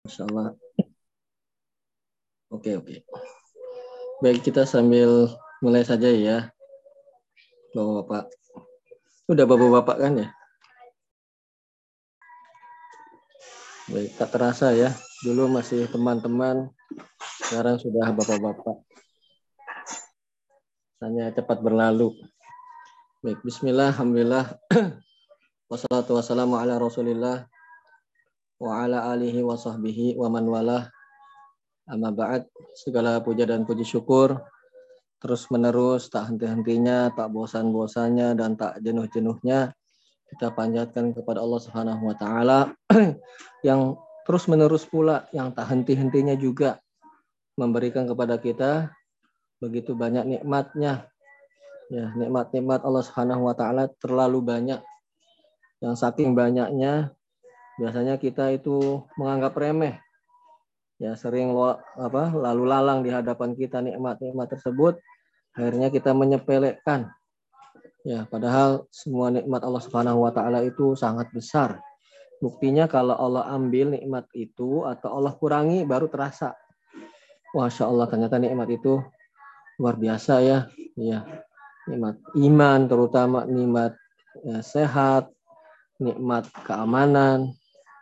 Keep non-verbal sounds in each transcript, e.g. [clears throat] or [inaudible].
Masya Allah. Oke, oke. Baik, kita sambil mulai saja ya. Bapak-bapak. Udah bapak-bapak kan ya? Baik, tak terasa ya. Dulu masih teman-teman, sekarang sudah bapak-bapak. Hanya cepat berlalu. Baik, bismillah, alhamdulillah. [clears throat] Wassalatu wassalamu ala rasulillah wa ala alihi wa sahbihi wa man wala amma ba'd segala puja dan puji syukur. Terus menerus tak henti-hentinya tak bosan-bosannya dan tak jenuh-jenuhnya kita panjatkan kepada Allah Subhanahu wa taala. [clears throat] Yang terus menerus pula yang tak henti-hentinya juga memberikan kepada kita begitu banyak nikmatnya. Ya nikmat-nikmat Allah Subhanahu wa taala terlalu banyak. Yang saking banyaknya biasanya kita itu menganggap remeh. Ya sering lo, apa lalu lalang di hadapan kita nikmat-nikmat tersebut. Akhirnya kita menyepelekan. Ya padahal semua nikmat Allah Subhanahu wa taala itu sangat besar. Buktinya kalau Allah ambil nikmat itu atau Allah kurangi baru terasa. Masya Allah ternyata nikmat itu luar biasa ya. Ya nikmat iman terutama nikmat ya, sehat nikmat keamanan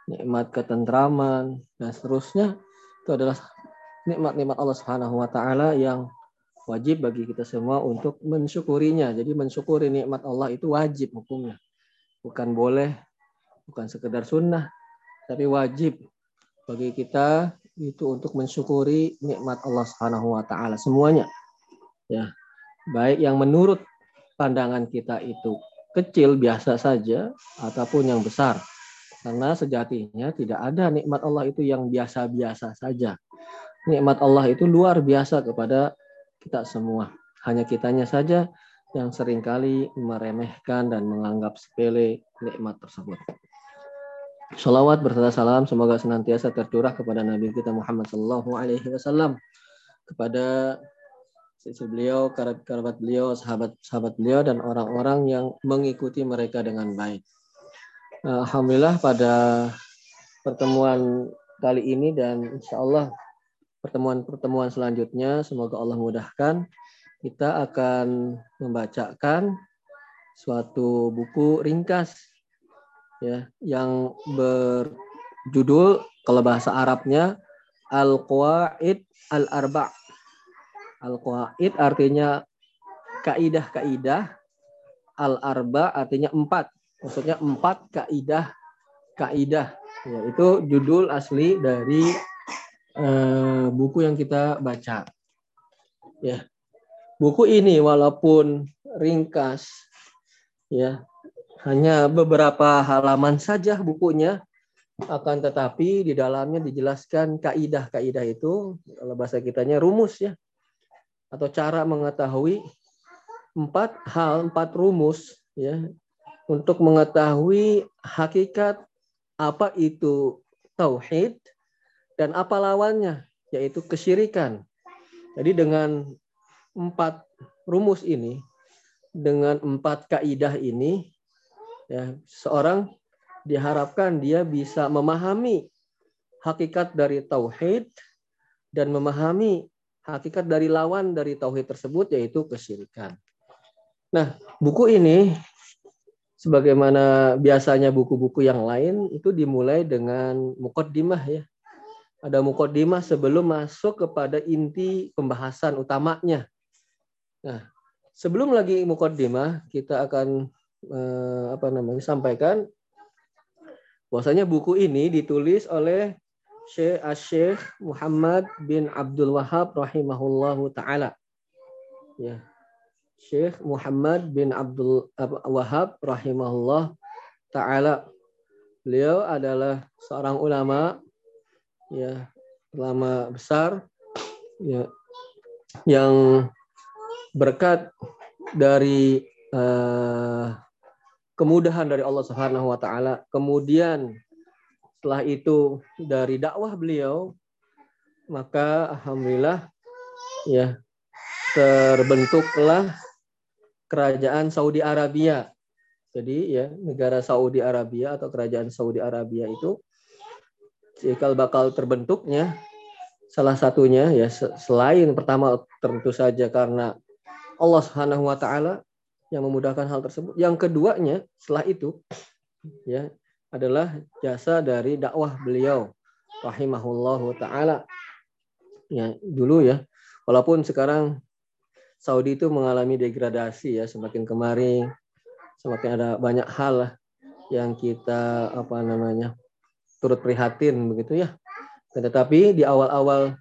nikmat ketentraman dan seterusnya itu adalah nikmat-nikmat Allah Subhanahu wa taala yang wajib bagi kita semua untuk mensyukurinya. Jadi mensyukuri nikmat Allah itu wajib hukumnya. Bukan boleh, bukan sekedar sunnah, tapi wajib bagi kita itu untuk mensyukuri nikmat Allah Subhanahu wa taala semuanya. Ya. Baik yang menurut pandangan kita itu kecil biasa saja ataupun yang besar karena sejatinya tidak ada nikmat Allah itu yang biasa-biasa saja. Nikmat Allah itu luar biasa kepada kita semua. Hanya kitanya saja yang sering kali meremehkan dan menganggap sepele nikmat tersebut. Salawat berserta salam semoga senantiasa tercurah kepada Nabi kita Muhammad Sallallahu Alaihi Wasallam kepada sisi beliau, kerabat beliau, sahabat-sahabat beliau dan orang-orang yang mengikuti mereka dengan baik. Alhamdulillah pada pertemuan kali ini dan insya Allah pertemuan-pertemuan selanjutnya semoga Allah mudahkan kita akan membacakan suatu buku ringkas ya yang berjudul kalau bahasa Arabnya Al-Qawaid Al-Arba. Al-Qawaid artinya kaidah-kaidah, Al-Arba artinya empat maksudnya empat kaidah kaidah. Ya, itu judul asli dari uh, buku yang kita baca. Ya. Buku ini walaupun ringkas ya hanya beberapa halaman saja bukunya. Akan tetapi di dalamnya dijelaskan kaidah-kaidah itu kalau bahasa kitanya rumus ya. Atau cara mengetahui empat hal empat rumus ya untuk mengetahui hakikat apa itu tauhid dan apa lawannya yaitu kesyirikan. Jadi dengan empat rumus ini, dengan empat kaidah ini, ya seorang diharapkan dia bisa memahami hakikat dari tauhid dan memahami hakikat dari lawan dari tauhid tersebut yaitu kesyirikan. Nah, buku ini sebagaimana biasanya buku-buku yang lain itu dimulai dengan mukaddimah ya. Ada mukaddimah sebelum masuk kepada inti pembahasan utamanya. Nah, sebelum lagi mukaddimah kita akan eh, apa namanya sampaikan bahwasanya buku ini ditulis oleh Syekh Syekh Muhammad bin Abdul Wahab rahimahullahu taala. Ya, Syekh Muhammad bin Abdul Wahab rahimahullah taala. Beliau adalah seorang ulama ya, ulama besar ya yang berkat dari uh, kemudahan dari Allah Subhanahu wa taala, kemudian setelah itu dari dakwah beliau maka alhamdulillah ya terbentuklah kerajaan Saudi Arabia. Jadi ya negara Saudi Arabia atau kerajaan Saudi Arabia itu cikal bakal terbentuknya salah satunya ya selain pertama tentu saja karena Allah Subhanahu wa taala yang memudahkan hal tersebut. Yang keduanya setelah itu ya adalah jasa dari dakwah beliau rahimahullahu taala. Ya, dulu ya. Walaupun sekarang Saudi itu mengalami degradasi ya semakin kemari semakin ada banyak hal yang kita apa namanya turut prihatin begitu ya. Tetapi di awal-awal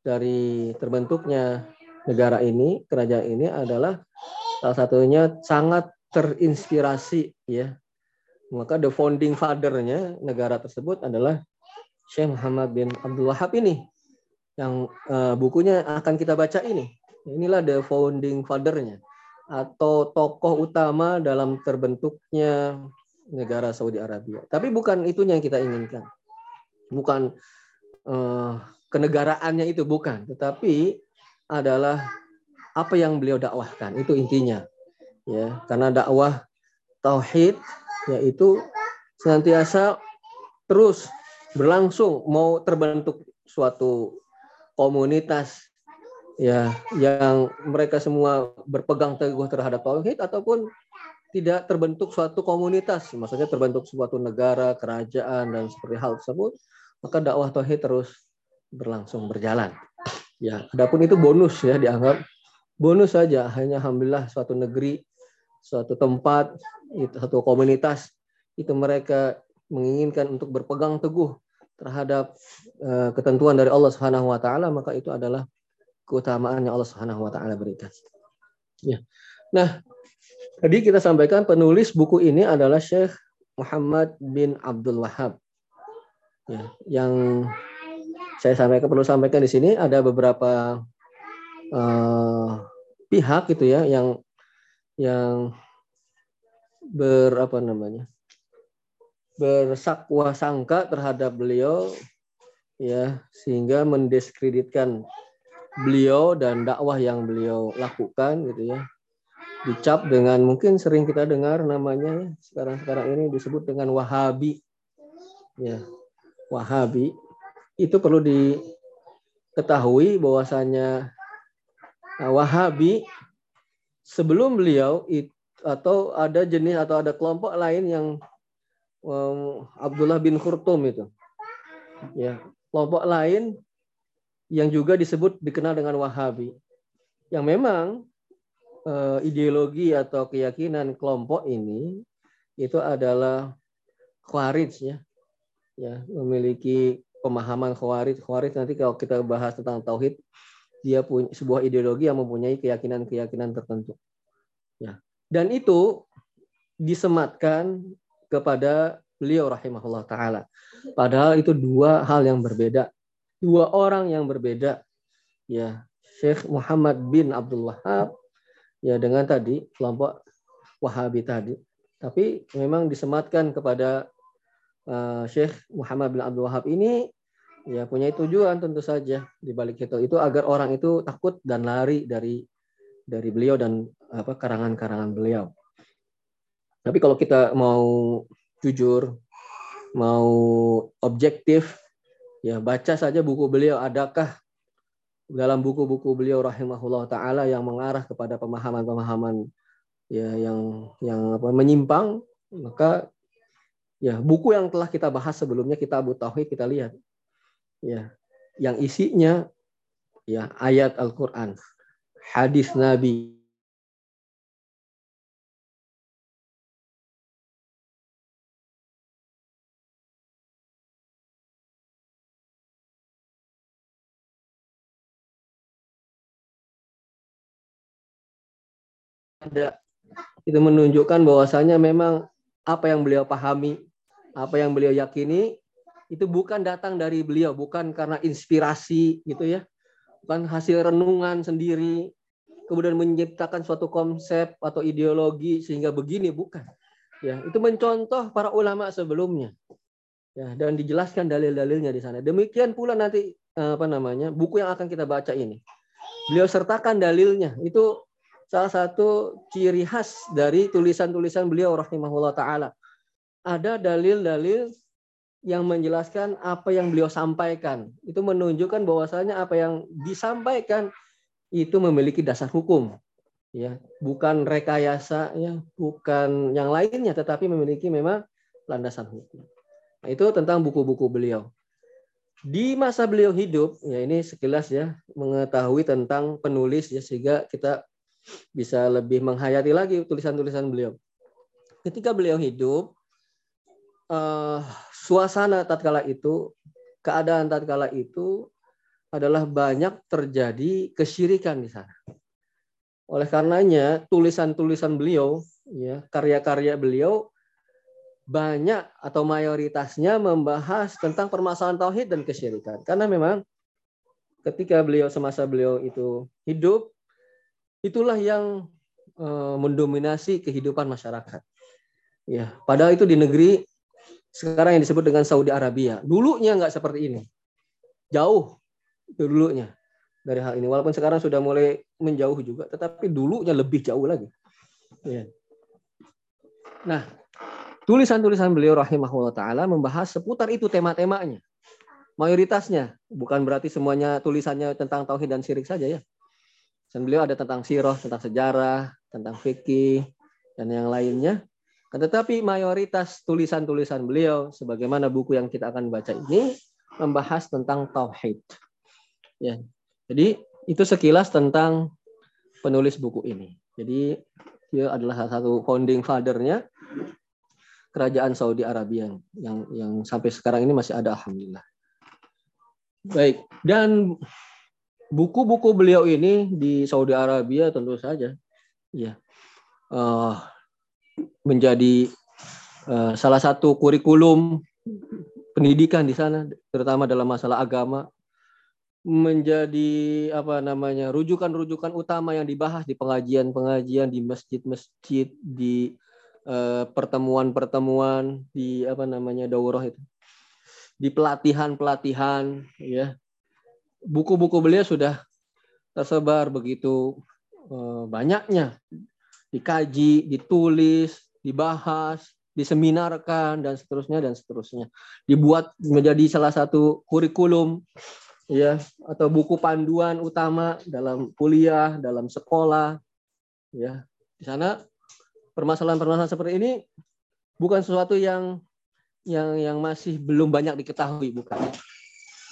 dari terbentuknya negara ini, kerajaan ini adalah salah satunya sangat terinspirasi ya. Maka the founding father-nya negara tersebut adalah Syekh Muhammad bin Abdul Wahab ini yang uh, bukunya akan kita baca ini. Inilah the founding father-nya. Atau tokoh utama dalam terbentuknya negara Saudi Arabia. Tapi bukan itu yang kita inginkan. Bukan uh, kenegaraannya itu bukan, tetapi adalah apa yang beliau dakwahkan. Itu intinya. Ya karena dakwah tauhid yaitu senantiasa terus berlangsung. Mau terbentuk suatu komunitas ya yang mereka semua berpegang teguh terhadap tauhid ataupun tidak terbentuk suatu komunitas maksudnya terbentuk suatu negara kerajaan dan seperti hal tersebut maka dakwah tauhid terus berlangsung berjalan. Ya adapun itu bonus ya dianggap bonus saja. Hanya alhamdulillah suatu negeri suatu tempat itu satu komunitas itu mereka menginginkan untuk berpegang teguh terhadap uh, ketentuan dari Allah Subhanahu wa taala maka itu adalah keutamaan yang Allah Subhanahu wa taala berikan. Ya. Nah, tadi kita sampaikan penulis buku ini adalah Syekh Muhammad bin Abdul Wahab. Ya, yang saya sampaikan perlu sampaikan di sini ada beberapa uh, pihak gitu ya yang yang berapa namanya bersakwa sangka terhadap beliau ya sehingga mendiskreditkan beliau dan dakwah yang beliau lakukan gitu ya. Dicap dengan mungkin sering kita dengar namanya ya, sekarang sekarang ini disebut dengan Wahabi. Ya Wahabi. Itu perlu diketahui bahwasanya Nah, Wahabi sebelum beliau it, atau ada jenis atau ada kelompok lain yang um, Abdullah bin Khurtum itu. Ya, kelompok lain yang juga disebut dikenal dengan Wahabi. Yang memang uh, ideologi atau keyakinan kelompok ini itu adalah Khawarij ya. Ya, memiliki pemahaman Khawarij. Khawarij nanti kalau kita bahas tentang tauhid dia punya sebuah ideologi yang mempunyai keyakinan-keyakinan tertentu. Ya. Dan itu disematkan kepada beliau rahimahullah taala. Padahal itu dua hal yang berbeda. Dua orang yang berbeda. Ya, Syekh Muhammad bin Abdul Wahab ya dengan tadi kelompok Wahabi tadi. Tapi memang disematkan kepada uh, Syekh Muhammad bin Abdul Wahab ini ya punya tujuan tentu saja di balik itu itu agar orang itu takut dan lari dari dari beliau dan apa karangan-karangan beliau. Tapi kalau kita mau jujur, mau objektif, ya baca saja buku beliau. Adakah dalam buku-buku beliau rahimahullah taala yang mengarah kepada pemahaman-pemahaman ya yang yang apa menyimpang? Maka ya buku yang telah kita bahas sebelumnya kita Abu kita lihat ya yang isinya ya ayat Al-Qur'an, hadis Nabi ada itu menunjukkan bahwasanya memang apa yang beliau pahami, apa yang beliau yakini itu bukan datang dari beliau, bukan karena inspirasi gitu ya, bukan hasil renungan sendiri, kemudian menciptakan suatu konsep atau ideologi sehingga begini bukan. Ya, itu mencontoh para ulama sebelumnya. Ya, dan dijelaskan dalil-dalilnya di sana. Demikian pula nanti eh, apa namanya? buku yang akan kita baca ini. Beliau sertakan dalilnya. Itu salah satu ciri khas dari tulisan-tulisan beliau rahimahullah taala. Ada dalil-dalil yang menjelaskan apa yang beliau sampaikan. Itu menunjukkan bahwasanya apa yang disampaikan itu memiliki dasar hukum. Ya, bukan rekayasa ya, bukan yang lainnya tetapi memiliki memang landasan hukum. Nah, itu tentang buku-buku beliau. Di masa beliau hidup, ya ini sekilas ya mengetahui tentang penulis ya sehingga kita bisa lebih menghayati lagi tulisan-tulisan beliau. Ketika beliau hidup, uh, suasana tatkala itu, keadaan tatkala itu adalah banyak terjadi kesyirikan di sana. Oleh karenanya tulisan-tulisan beliau, ya karya-karya beliau banyak atau mayoritasnya membahas tentang permasalahan tauhid dan kesyirikan. Karena memang ketika beliau semasa beliau itu hidup, itulah yang uh, mendominasi kehidupan masyarakat. Ya, padahal itu di negeri sekarang yang disebut dengan Saudi Arabia. Dulunya nggak seperti ini. Jauh itu dulunya dari hal ini. Walaupun sekarang sudah mulai menjauh juga, tetapi dulunya lebih jauh lagi. Ya. Nah, tulisan-tulisan beliau rahimahullah taala membahas seputar itu tema-temanya. Mayoritasnya, bukan berarti semuanya tulisannya tentang tauhid dan syirik saja ya. Dan beliau ada tentang sirah, tentang sejarah, tentang fikih dan yang lainnya. Tetapi mayoritas tulisan-tulisan beliau, sebagaimana buku yang kita akan baca ini, membahas tentang tauhid. Ya, jadi itu sekilas tentang penulis buku ini. Jadi dia adalah salah satu founding father-nya kerajaan Saudi Arabia yang yang sampai sekarang ini masih ada alhamdulillah. Baik, dan buku-buku beliau ini di Saudi Arabia tentu saja ya uh, menjadi uh, salah satu kurikulum pendidikan di sana, terutama dalam masalah agama, menjadi apa namanya rujukan-rujukan utama yang dibahas di pengajian-pengajian di masjid-masjid di pertemuan pertemuan-pertemuan di apa namanya daurah itu di pelatihan-pelatihan ya buku-buku beliau sudah tersebar begitu uh, banyaknya dikaji, ditulis, dibahas, diseminarkan dan seterusnya dan seterusnya. Dibuat menjadi salah satu kurikulum ya atau buku panduan utama dalam kuliah, dalam sekolah ya. Di sana permasalahan-permasalahan seperti ini bukan sesuatu yang yang yang masih belum banyak diketahui bukan.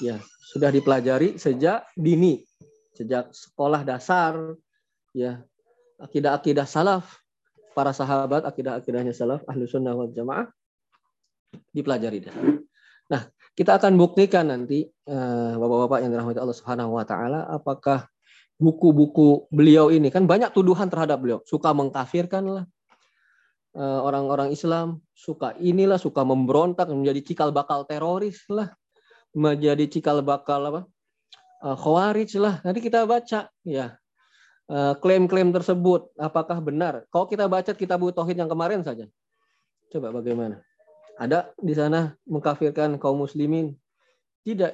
Ya, sudah dipelajari sejak dini, sejak sekolah dasar ya akidah-akidah salaf, para sahabat, akidah-akidahnya salaf, ahlu sunnah wal jamaah, dipelajari. Nah, kita akan buktikan nanti, eh, bapak-bapak yang dirahmati Allah Subhanahu wa Ta'ala, apakah buku-buku beliau ini kan banyak tuduhan terhadap beliau, suka mengkafirkan lah eh, orang-orang Islam, suka inilah, suka memberontak, menjadi cikal bakal teroris lah, menjadi cikal bakal apa, uh, khawarij lah. Nanti kita baca ya Eh, klaim-klaim tersebut apakah benar? Kalau kita baca kitab tauhid yang kemarin saja. Coba bagaimana? Ada di sana mengkafirkan kaum muslimin? Tidak.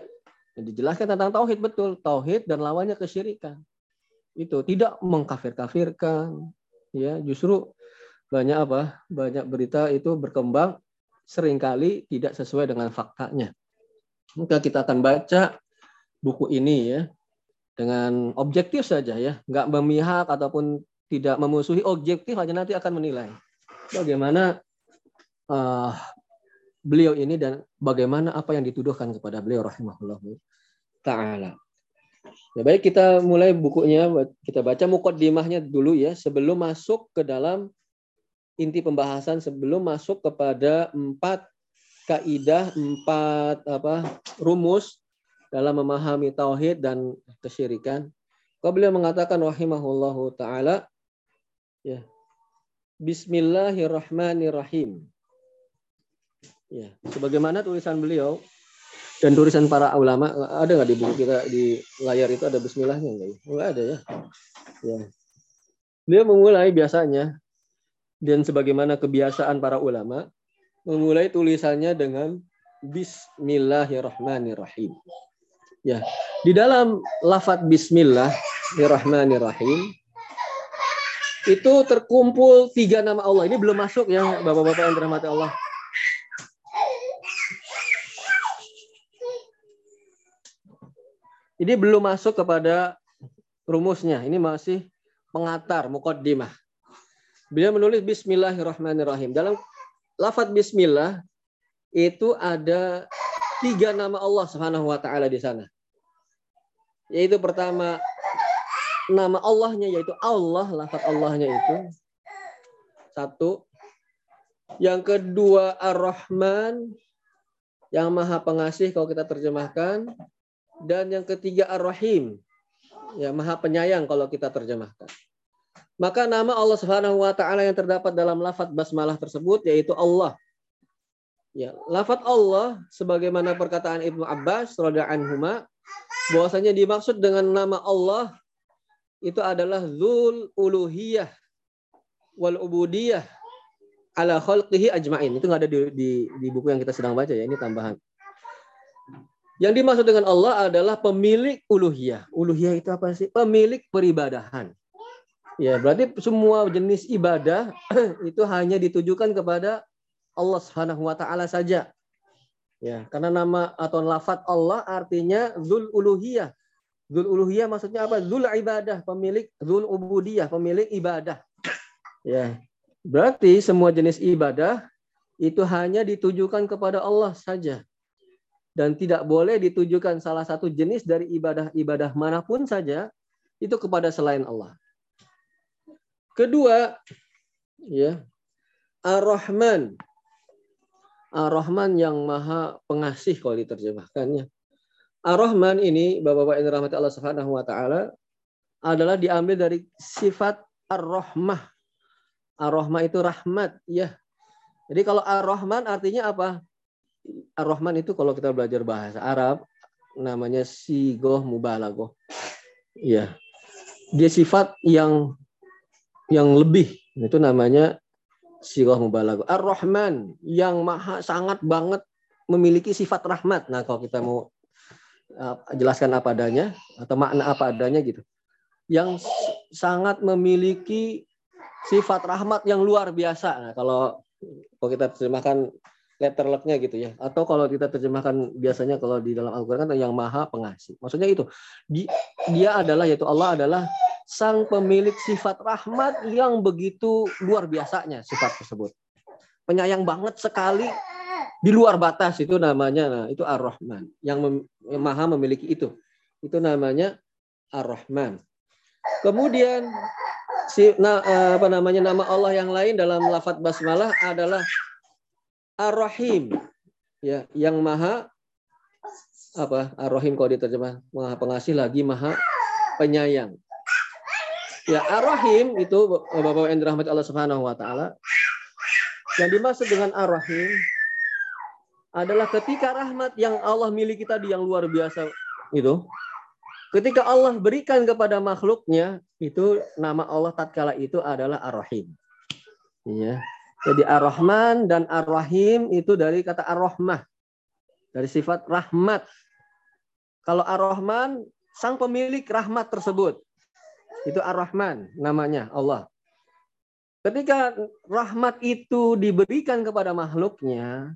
Dijelaskan tentang tauhid betul, tauhid dan lawannya kesyirikan. Itu tidak mengkafir-kafirkan, ya, justru banyak apa? Banyak berita itu berkembang sering kali tidak sesuai dengan faktanya. Maka kita akan baca buku ini ya, dengan objektif saja ya, nggak memihak ataupun tidak memusuhi objektif aja nanti akan menilai bagaimana uh, beliau ini dan bagaimana apa yang dituduhkan kepada beliau rahimahullah taala. Ya baik kita mulai bukunya kita baca mukaddimahnya dulu ya sebelum masuk ke dalam inti pembahasan sebelum masuk kepada empat kaidah empat apa rumus dalam memahami tauhid dan kesyirikan. Kau beliau mengatakan rahimahullahu taala ya. Bismillahirrahmanirrahim. Ya, sebagaimana tulisan beliau dan tulisan para ulama ada nggak di buku kita di layar itu ada Bismillahnya nggak? Ya? Nggak ada ya. Ya. Beliau memulai biasanya dan sebagaimana kebiasaan para ulama memulai tulisannya dengan Bismillahirrahmanirrahim. Ya, di dalam lafat Bismillahirrahmanirrahim itu terkumpul tiga nama Allah. Ini belum masuk ya Bapak-bapak yang dirahmati Allah. Ini belum masuk kepada rumusnya. Ini masih pengatar mukaddimah. Beliau menulis Bismillahirrahmanirrahim. Dalam lafadz Bismillah itu ada tiga nama Allah Subhanahu Wa Taala di sana. Yaitu pertama nama Allahnya yaitu Allah, lafadz Allahnya itu satu. Yang kedua Ar-Rahman yang Maha Pengasih kalau kita terjemahkan dan yang ketiga Ar-Rahim ya Maha Penyayang kalau kita terjemahkan. Maka nama Allah Subhanahu wa taala yang terdapat dalam lafaz basmalah tersebut yaitu Allah. Ya, lafaz Allah sebagaimana perkataan Ibnu Abbas radhiyallahu anhuma bahwasanya dimaksud dengan nama Allah itu adalah Zul Uluhiyah wal Ubudiyah ala khalqihi ajmain. Itu nggak ada di, di, di buku yang kita sedang baca ya, ini tambahan. Yang dimaksud dengan Allah adalah pemilik uluhiyah. Uluhiyah itu apa sih? Pemilik peribadahan. Ya, berarti semua jenis ibadah [clears throat] itu hanya ditujukan kepada Allah Subhanahu wa taala saja. Ya, karena nama atau lafat Allah artinya zul uluhiyah. Zul uluhiyah maksudnya apa? Zul ibadah, pemilik zul ubudiyah, pemilik ibadah. Ya. Berarti semua jenis ibadah itu hanya ditujukan kepada Allah saja. Dan tidak boleh ditujukan salah satu jenis dari ibadah-ibadah mana pun saja itu kepada selain Allah. Kedua, ya, Ar-Rahman. Ar-Rahman yang maha pengasih kalau diterjemahkannya. Ar-Rahman ini Bapak-bapak yang dirahmati Allah Subhanahu wa taala adalah diambil dari sifat Ar-Rahmah. Ar-Rahmah itu rahmat, ya. Jadi kalau Ar-Rahman artinya apa? Ar-Rahman itu kalau kita belajar bahasa Arab namanya sigoh mubalagoh. Ya. Dia sifat yang yang lebih itu namanya sirah mubalaghah. Ar-Rahman yang maha sangat banget memiliki sifat rahmat. Nah, kalau kita mau uh, jelaskan apa adanya atau makna apa adanya gitu. Yang sangat memiliki sifat rahmat yang luar biasa. Nah, kalau kalau kita terjemahkan letter luck-nya gitu ya. Atau kalau kita terjemahkan biasanya kalau di dalam Al-Qur'an kan yang maha pengasih. Maksudnya itu. Dia adalah yaitu Allah adalah sang pemilik sifat rahmat yang begitu luar biasanya sifat tersebut. Penyayang banget sekali di luar batas itu namanya nah, itu Ar-Rahman yang, mem, yang maha memiliki itu. Itu namanya Ar-Rahman. Kemudian si nah, apa namanya nama Allah yang lain dalam lafaz basmalah adalah Ar-Rahim. Ya, yang maha apa? Ar-Rahim kalau diterjemah maha pengasih lagi maha penyayang. Ya, Ar-Rahim itu Bapak yang dirahmati Allah Subhanahu wa taala. Yang dimaksud dengan Ar-Rahim adalah ketika rahmat yang Allah miliki tadi yang luar biasa itu ketika Allah berikan kepada makhluknya itu nama Allah tatkala itu adalah Ar-Rahim. Ya. Jadi Ar-Rahman dan Ar-Rahim itu dari kata Ar-Rahmah. Dari sifat rahmat. Kalau Ar-Rahman sang pemilik rahmat tersebut. Itu Ar-Rahman namanya Allah. Ketika rahmat itu diberikan kepada makhluknya,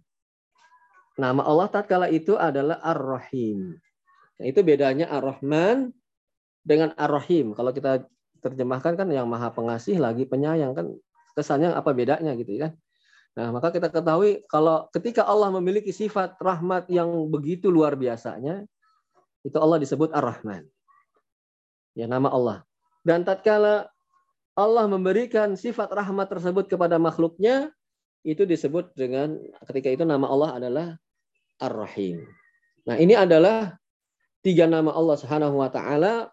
nama Allah tatkala itu adalah Ar-Rahim. Nah, itu bedanya Ar-Rahman dengan Ar-Rahim. Kalau kita terjemahkan kan yang maha pengasih lagi penyayang kan kesannya apa bedanya gitu ya. Nah, maka kita ketahui kalau ketika Allah memiliki sifat rahmat yang begitu luar biasanya, itu Allah disebut Ar-Rahman. Ya, nama Allah. Dan tatkala Allah memberikan sifat rahmat tersebut kepada makhluknya, itu disebut dengan ketika itu nama Allah adalah Ar-Rahim. Nah, ini adalah tiga nama Allah Subhanahu wa taala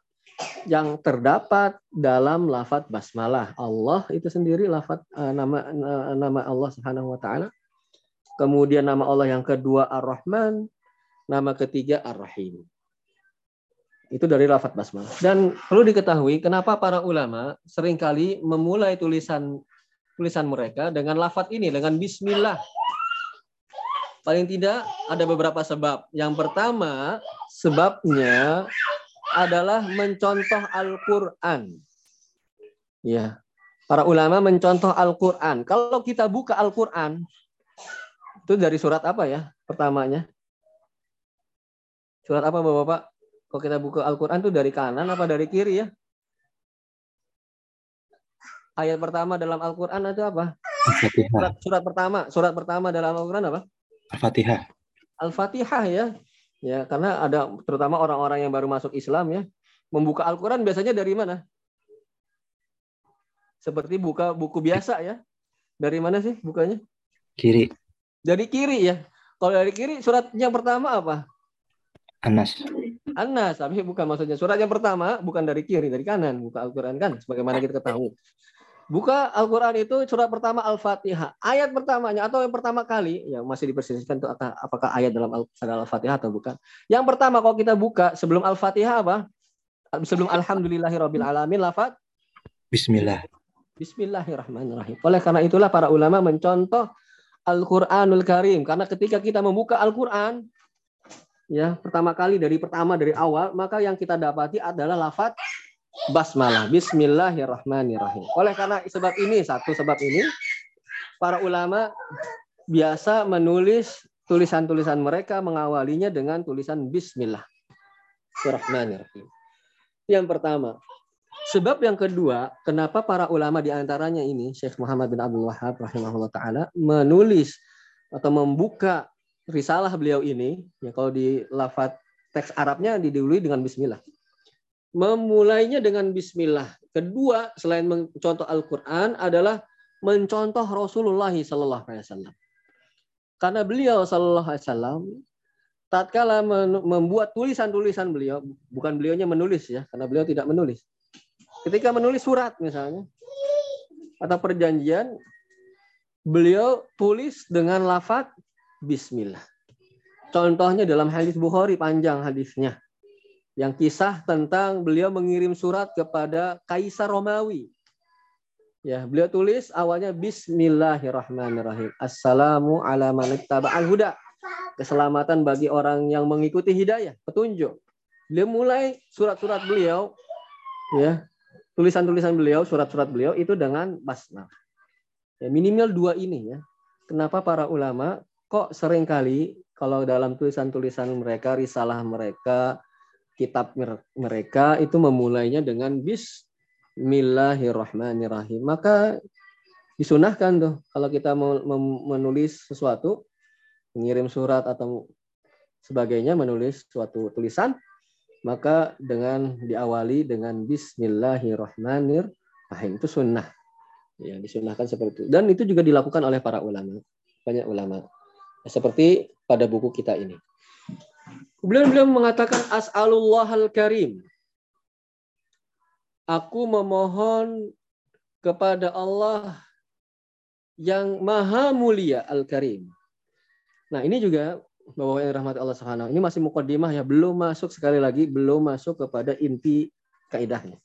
yang terdapat dalam lafaz basmalah. Allah itu sendiri lafaz uh, nama uh, nama Allah Subhanahu wa taala. Kemudian nama Allah yang kedua Ar-Rahman, nama ketiga Ar-Rahim. Itu dari lafat basmalah. Dan perlu diketahui kenapa para ulama sering kali memulai tulisan tulisan mereka dengan lafat ini, dengan bismillah. Paling tidak ada beberapa sebab. Yang pertama, sebabnya adalah mencontoh Al-Qur'an. Ya. Para ulama mencontoh Al-Qur'an. Kalau kita buka Al-Qur'an itu dari surat apa ya? Pertamanya. Surat apa Bapak-bapak? Kalau kita buka Al-Quran tuh dari kanan apa dari kiri ya? Ayat pertama dalam Al-Quran itu apa? Surat, surat pertama, surat pertama dalam Al-Quran apa? Al-Fatihah. Al-Fatihah ya. Ya, karena ada terutama orang-orang yang baru masuk Islam ya, membuka Al-Quran biasanya dari mana? Seperti buka buku biasa ya. Dari mana sih bukanya? Kiri. Dari kiri ya. Kalau dari kiri surat yang pertama apa? Anas. Anas, tapi bukan maksudnya. Surat yang pertama bukan dari kiri, dari kanan. Buka Al-Quran kan, sebagaimana kita ketahui. Buka Al-Quran itu surat pertama Al-Fatihah. Ayat pertamanya atau yang pertama kali, yang masih diperselisihkan itu apakah ayat dalam Al-Fatihah atau bukan. Yang pertama kalau kita buka sebelum Al-Fatihah apa? Sebelum Alhamdulillahirabbil alamin lafaz Bismillah. Bismillahirrahmanirrahim. Oleh karena itulah para ulama mencontoh Al-Qur'anul Karim karena ketika kita membuka Al-Qur'an ya, pertama kali dari pertama dari awal, maka yang kita dapati adalah lafaz basmalah. Bismillahirrahmanirrahim. Oleh karena sebab ini, satu sebab ini, para ulama biasa menulis tulisan-tulisan mereka mengawalinya dengan tulisan Bismillah. Bismillahirrahmanirrahim. Yang pertama. Sebab yang kedua, kenapa para ulama di antaranya ini, Syekh Muhammad bin Abdul Wahab rahimahullah ta'ala, menulis atau membuka risalah beliau ini, ya kalau di lafat teks Arabnya didului dengan Bismillah memulainya dengan bismillah. Kedua, selain mencontoh Al-Qur'an adalah mencontoh Rasulullah wasallam. Karena beliau sallallahu alaihi wasallam tatkala membuat tulisan-tulisan beliau, bukan beliaunya menulis ya, karena beliau tidak menulis. Ketika menulis surat misalnya atau perjanjian, beliau tulis dengan lafaz bismillah. Contohnya dalam hadis Bukhari panjang hadisnya yang kisah tentang beliau mengirim surat kepada Kaisar Romawi. Ya, beliau tulis awalnya Bismillahirrahmanirrahim. Assalamu ala man al huda. Keselamatan bagi orang yang mengikuti hidayah, petunjuk. Beliau mulai surat-surat beliau ya, tulisan-tulisan beliau, surat-surat beliau itu dengan basmalah. Ya, minimal dua ini ya. Kenapa para ulama kok sering kali kalau dalam tulisan-tulisan mereka, risalah mereka, kitab mereka itu memulainya dengan Bismillahirrahmanirrahim. Maka disunahkan tuh kalau kita menulis sesuatu, mengirim surat atau sebagainya, menulis suatu tulisan, maka dengan diawali dengan Bismillahirrahmanirrahim itu sunnah. Ya, disunahkan seperti itu. Dan itu juga dilakukan oleh para ulama, banyak ulama. Seperti pada buku kita ini. Kemudian beliau mengatakan as'alullah al-karim. Aku memohon kepada Allah yang maha mulia al-karim. Nah, ini juga bahwa yang rahmat Allah Subhanahu. Ini masih mukaddimah ya, belum masuk sekali lagi, belum masuk kepada inti kaidahnya.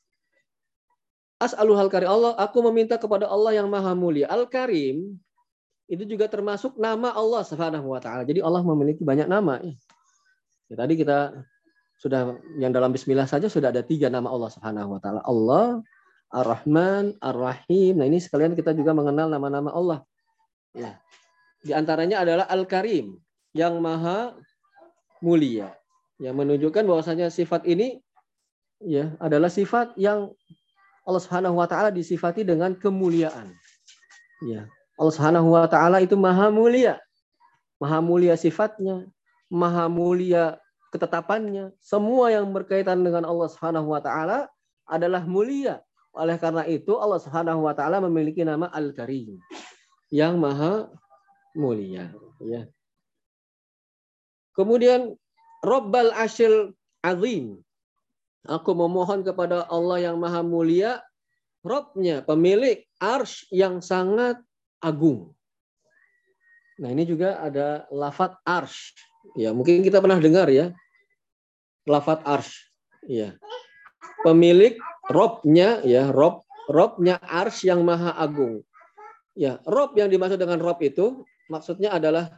As'aluhal karim Allah, aku meminta kepada Allah yang maha mulia. Al-Karim itu juga termasuk nama Allah Subhanahu wa taala. Jadi Allah memiliki banyak nama. Ya. Tadi kita sudah yang dalam Bismillah saja sudah ada tiga nama Allah Subhanahu Wa Taala. Allah, Ar-Rahman, Ar-Rahim. Nah ini sekalian kita juga mengenal nama-nama Allah. Ya. Di antaranya adalah Al-Karim yang maha mulia. Yang menunjukkan bahwasanya sifat ini ya adalah sifat yang Allah Subhanahu wa taala disifati dengan kemuliaan. Ya. Allah Subhanahu wa taala itu maha mulia. Maha mulia sifatnya, maha mulia ketetapannya, semua yang berkaitan dengan Allah Subhanahu wa taala adalah mulia. Oleh karena itu Allah Subhanahu wa taala memiliki nama Al-Karim yang maha mulia, ya. Kemudian Rabbal Ashil Azim. Aku memohon kepada Allah yang maha mulia, Robnya, pemilik arsh yang sangat agung. Nah ini juga ada lafat arsh. Ya mungkin kita pernah dengar ya lafat arsh. Ya. Pemilik robnya ya rob robnya arsh yang maha agung. Ya, rob yang dimaksud dengan rob itu maksudnya adalah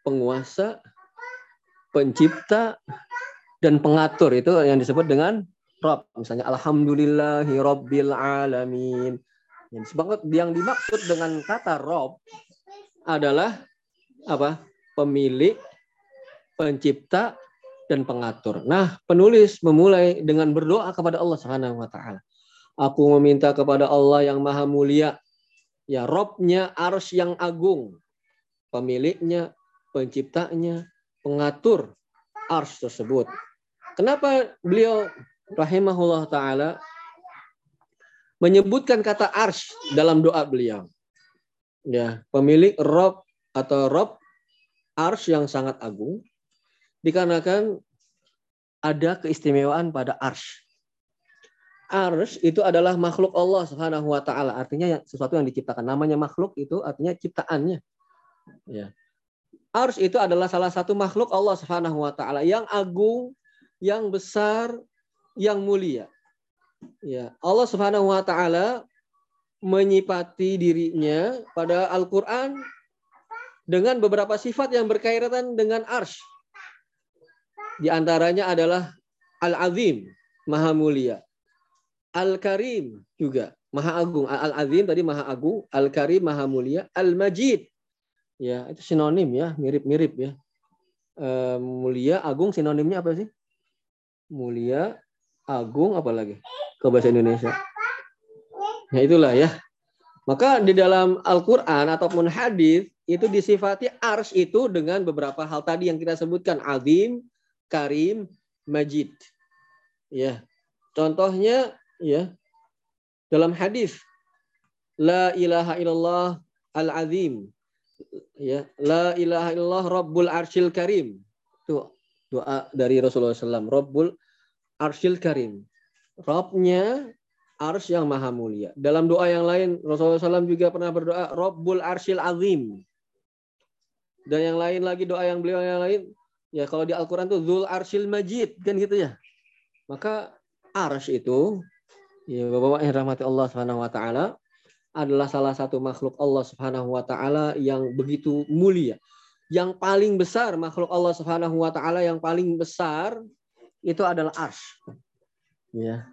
penguasa, pencipta, dan pengatur itu yang disebut dengan rob. Misalnya Alhamdulillahi Alamin. Yang dimaksud dengan kata rob adalah apa? Pemilik, pencipta, dan pengatur. Nah, penulis memulai dengan berdoa kepada Allah Subhanahu wa taala. Aku meminta kepada Allah yang maha mulia, ya Robnya ars yang agung, pemiliknya, penciptanya, pengatur ars tersebut. Kenapa beliau rahimahullah taala menyebutkan kata ars dalam doa beliau? Ya, pemilik Rob atau Rob ars yang sangat agung dikarenakan ada keistimewaan pada ars. Ars itu adalah makhluk Allah Subhanahu wa taala. Artinya sesuatu yang diciptakan. Namanya makhluk itu artinya ciptaannya. Ya. Ars itu adalah salah satu makhluk Allah Subhanahu wa taala yang agung, yang besar, yang mulia. Ya, Allah Subhanahu wa taala menyipati dirinya pada Al-Qur'an dengan beberapa sifat yang berkaitan dengan ars. Di antaranya adalah Al-Azim, Maha Mulia. Al-Karim juga Maha Agung. Al-Azim tadi Maha Agung, Al-Karim Maha Mulia, Al-Majid. Ya, itu sinonim ya, mirip-mirip ya. E, mulia, agung sinonimnya apa sih? Mulia, agung apa lagi? Ke bahasa Indonesia. Ya itulah ya. Maka di dalam Al-Qur'an ataupun hadis itu disifati ars itu dengan beberapa hal tadi yang kita sebutkan azim, karim, majid. Ya. Contohnya ya dalam hadis la ilaha illallah al-azim ya la ilaha illallah rabbul arsyil karim itu doa dari Rasulullah SAW rabbul arsyil karim. Robnya ars yang maha mulia. Dalam doa yang lain Rasulullah SAW juga pernah berdoa rabbul arsyil azim. Dan yang lain lagi doa yang beliau yang lain ya kalau di Al-Quran tuh zul arsyil majid kan gitu ya. Maka ars itu Ya, Bapak-bapak yang rahmati Allah Subhanahu wa taala adalah salah satu makhluk Allah Subhanahu wa taala yang begitu mulia. Yang paling besar makhluk Allah Subhanahu wa taala yang paling besar itu adalah ars. Ya.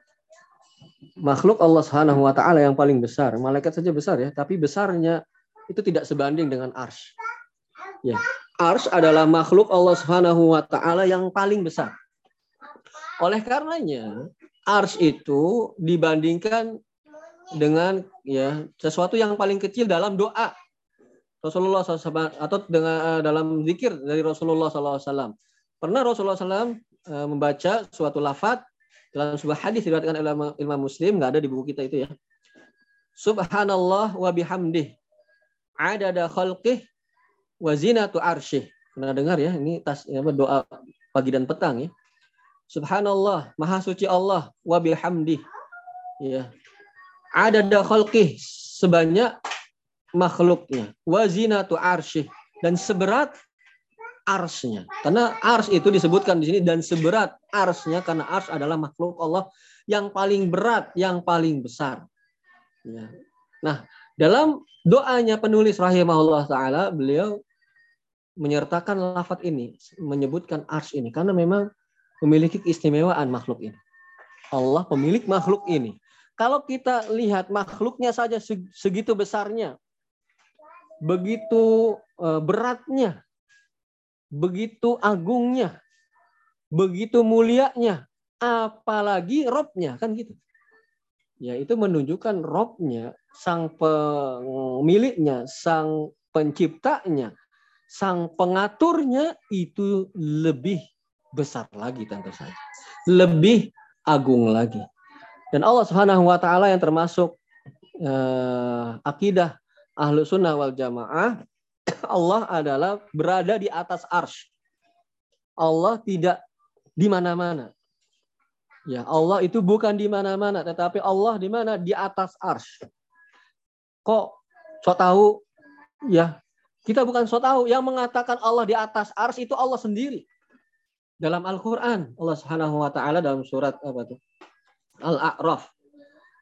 Makhluk Allah Subhanahu wa taala yang paling besar, malaikat saja besar ya, tapi besarnya itu tidak sebanding dengan ars. Ya. Ars adalah makhluk Allah Subhanahu wa taala yang paling besar. Oleh karenanya, ars itu dibandingkan dengan ya sesuatu yang paling kecil dalam doa Rasulullah SAW atau dengan eh, dalam zikir dari Rasulullah SAW. Pernah Rasulullah SAW membaca suatu lafat dalam sebuah hadis diriwayatkan oleh Imam Muslim nggak ada di buku kita itu ya. Subhanallah wa bihamdih adada khalqih wa zinatu arsyih. Pernah dengar ya ini tas ya, doa pagi dan petang ya. Subhanallah, maha suci Allah wa bihamdi. Ya. Ada khalqih sebanyak makhluknya. Wa zinatu arsyih dan seberat arsnya. Karena ars itu disebutkan di sini dan seberat arsnya karena ars adalah makhluk Allah yang paling berat, yang paling besar. Ya. Nah, dalam doanya penulis rahimahullah taala beliau menyertakan lafat ini, menyebutkan ars ini karena memang memiliki keistimewaan makhluk ini. Allah pemilik makhluk ini. Kalau kita lihat makhluknya saja segitu besarnya, begitu eh, beratnya, begitu agungnya, begitu mulianya, apalagi robnya kan gitu. Ya itu menunjukkan robnya, sang pemiliknya, sang penciptanya, sang pengaturnya itu lebih besar lagi tentu saja. Lebih agung lagi. Dan Allah Subhanahu wa taala yang termasuk uh, akidah ahlu sunnah wal jamaah, [laughs] Allah adalah berada di atas arsh. Allah tidak di mana-mana. Ya, Allah itu bukan di mana-mana, tetapi Allah di mana? Di atas arsh. Kok so tahu? Ya, kita bukan so tahu. Yang mengatakan Allah di atas arsh itu Allah sendiri dalam Al-Qur'an. Allah Subhanahu wa taala dalam surat apa tuh? Al-A'raf.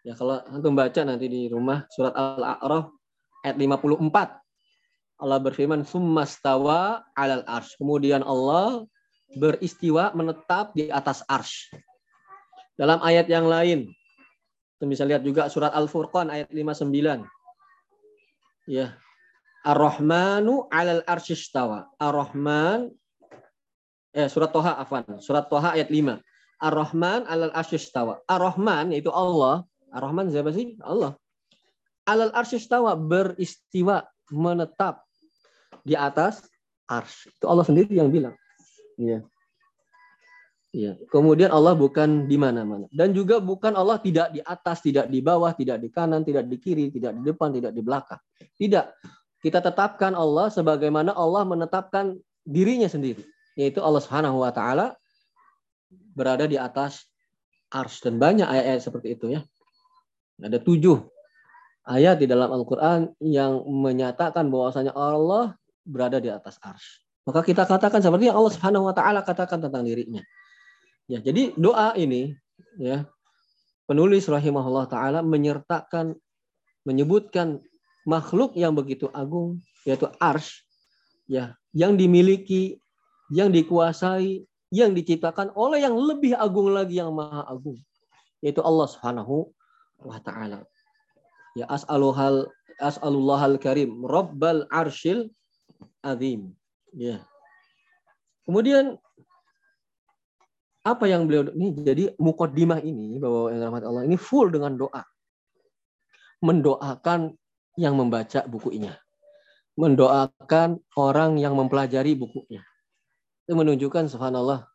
Ya kalau antum baca nanti di rumah surat Al-A'raf ayat 54. Allah berfirman summastawa 'alal arsy. Kemudian Allah beristiwa menetap di atas arsy. Dalam ayat yang lain, kita bisa lihat juga surat Al-Furqan ayat 59. Ya. Ar-Rahmanu 'alal arsy istawa. Ar-Rahman eh surat Toha afan, surat Toha ayat 5. Ar-Rahman alal arsyistawa. Ar-Rahman yaitu Allah. Ar-Rahman siapa sih? Allah. Alal arsyistawa beristiwa, menetap di atas ars. Itu Allah sendiri yang bilang. Iya. Iya. Kemudian Allah bukan di mana-mana. Dan juga bukan Allah tidak di atas, tidak di bawah, tidak di kanan, tidak di kiri, tidak di depan, tidak di belakang. Tidak. Kita tetapkan Allah sebagaimana Allah menetapkan dirinya sendiri. Yaitu Allah Subhanahu wa taala berada di atas ars dan banyak ayat-ayat seperti itu ya. Ada tujuh ayat di dalam Al-Quran yang menyatakan bahwasanya Allah berada di atas ars. Maka kita katakan seperti yang Allah Subhanahu wa taala katakan tentang dirinya. Ya, jadi doa ini ya penulis rahimahullah taala menyertakan menyebutkan makhluk yang begitu agung yaitu ars ya yang dimiliki yang dikuasai yang diciptakan oleh yang lebih agung lagi yang maha agung yaitu Allah Subhanahu wa taala. Ya as'aluhal as'alullahal karim rabbal arsyil azim. Ya. Kemudian apa yang beliau ini jadi mukaddimah ini bahwa yang rahmat Allah ini full dengan doa. Mendoakan yang membaca buku ini. Mendoakan orang yang mempelajari bukunya itu menunjukkan subhanallah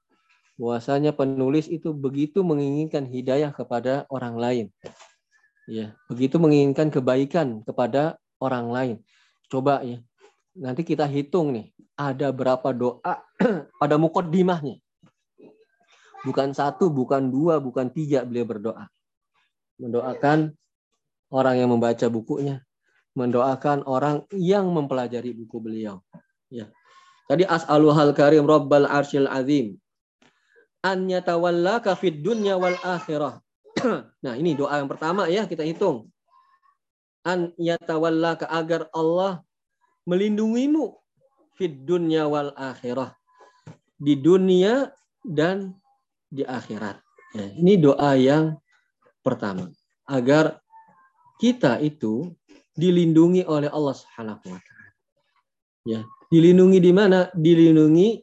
bahwasanya penulis itu begitu menginginkan hidayah kepada orang lain. Ya, begitu menginginkan kebaikan kepada orang lain. Coba ya. Nanti kita hitung nih, ada berapa doa [clears throat] pada mukaddimahnya. Bukan satu, bukan dua, bukan tiga beliau berdoa. Mendoakan orang yang membaca bukunya, mendoakan orang yang mempelajari buku beliau. Ya, Tadi as'aluhal karim rabbal arsyil azim. An yatawallaka fid dunya wal akhirah. Nah, ini doa yang pertama ya, kita hitung. An yatawallaka agar Allah melindungimu fid dunya wal akhirah. Di dunia dan di akhirat. Ya, ini doa yang pertama. Agar kita itu dilindungi oleh Allah Subhanahu wa taala. Ya, Dilindungi di mana? Dilindungi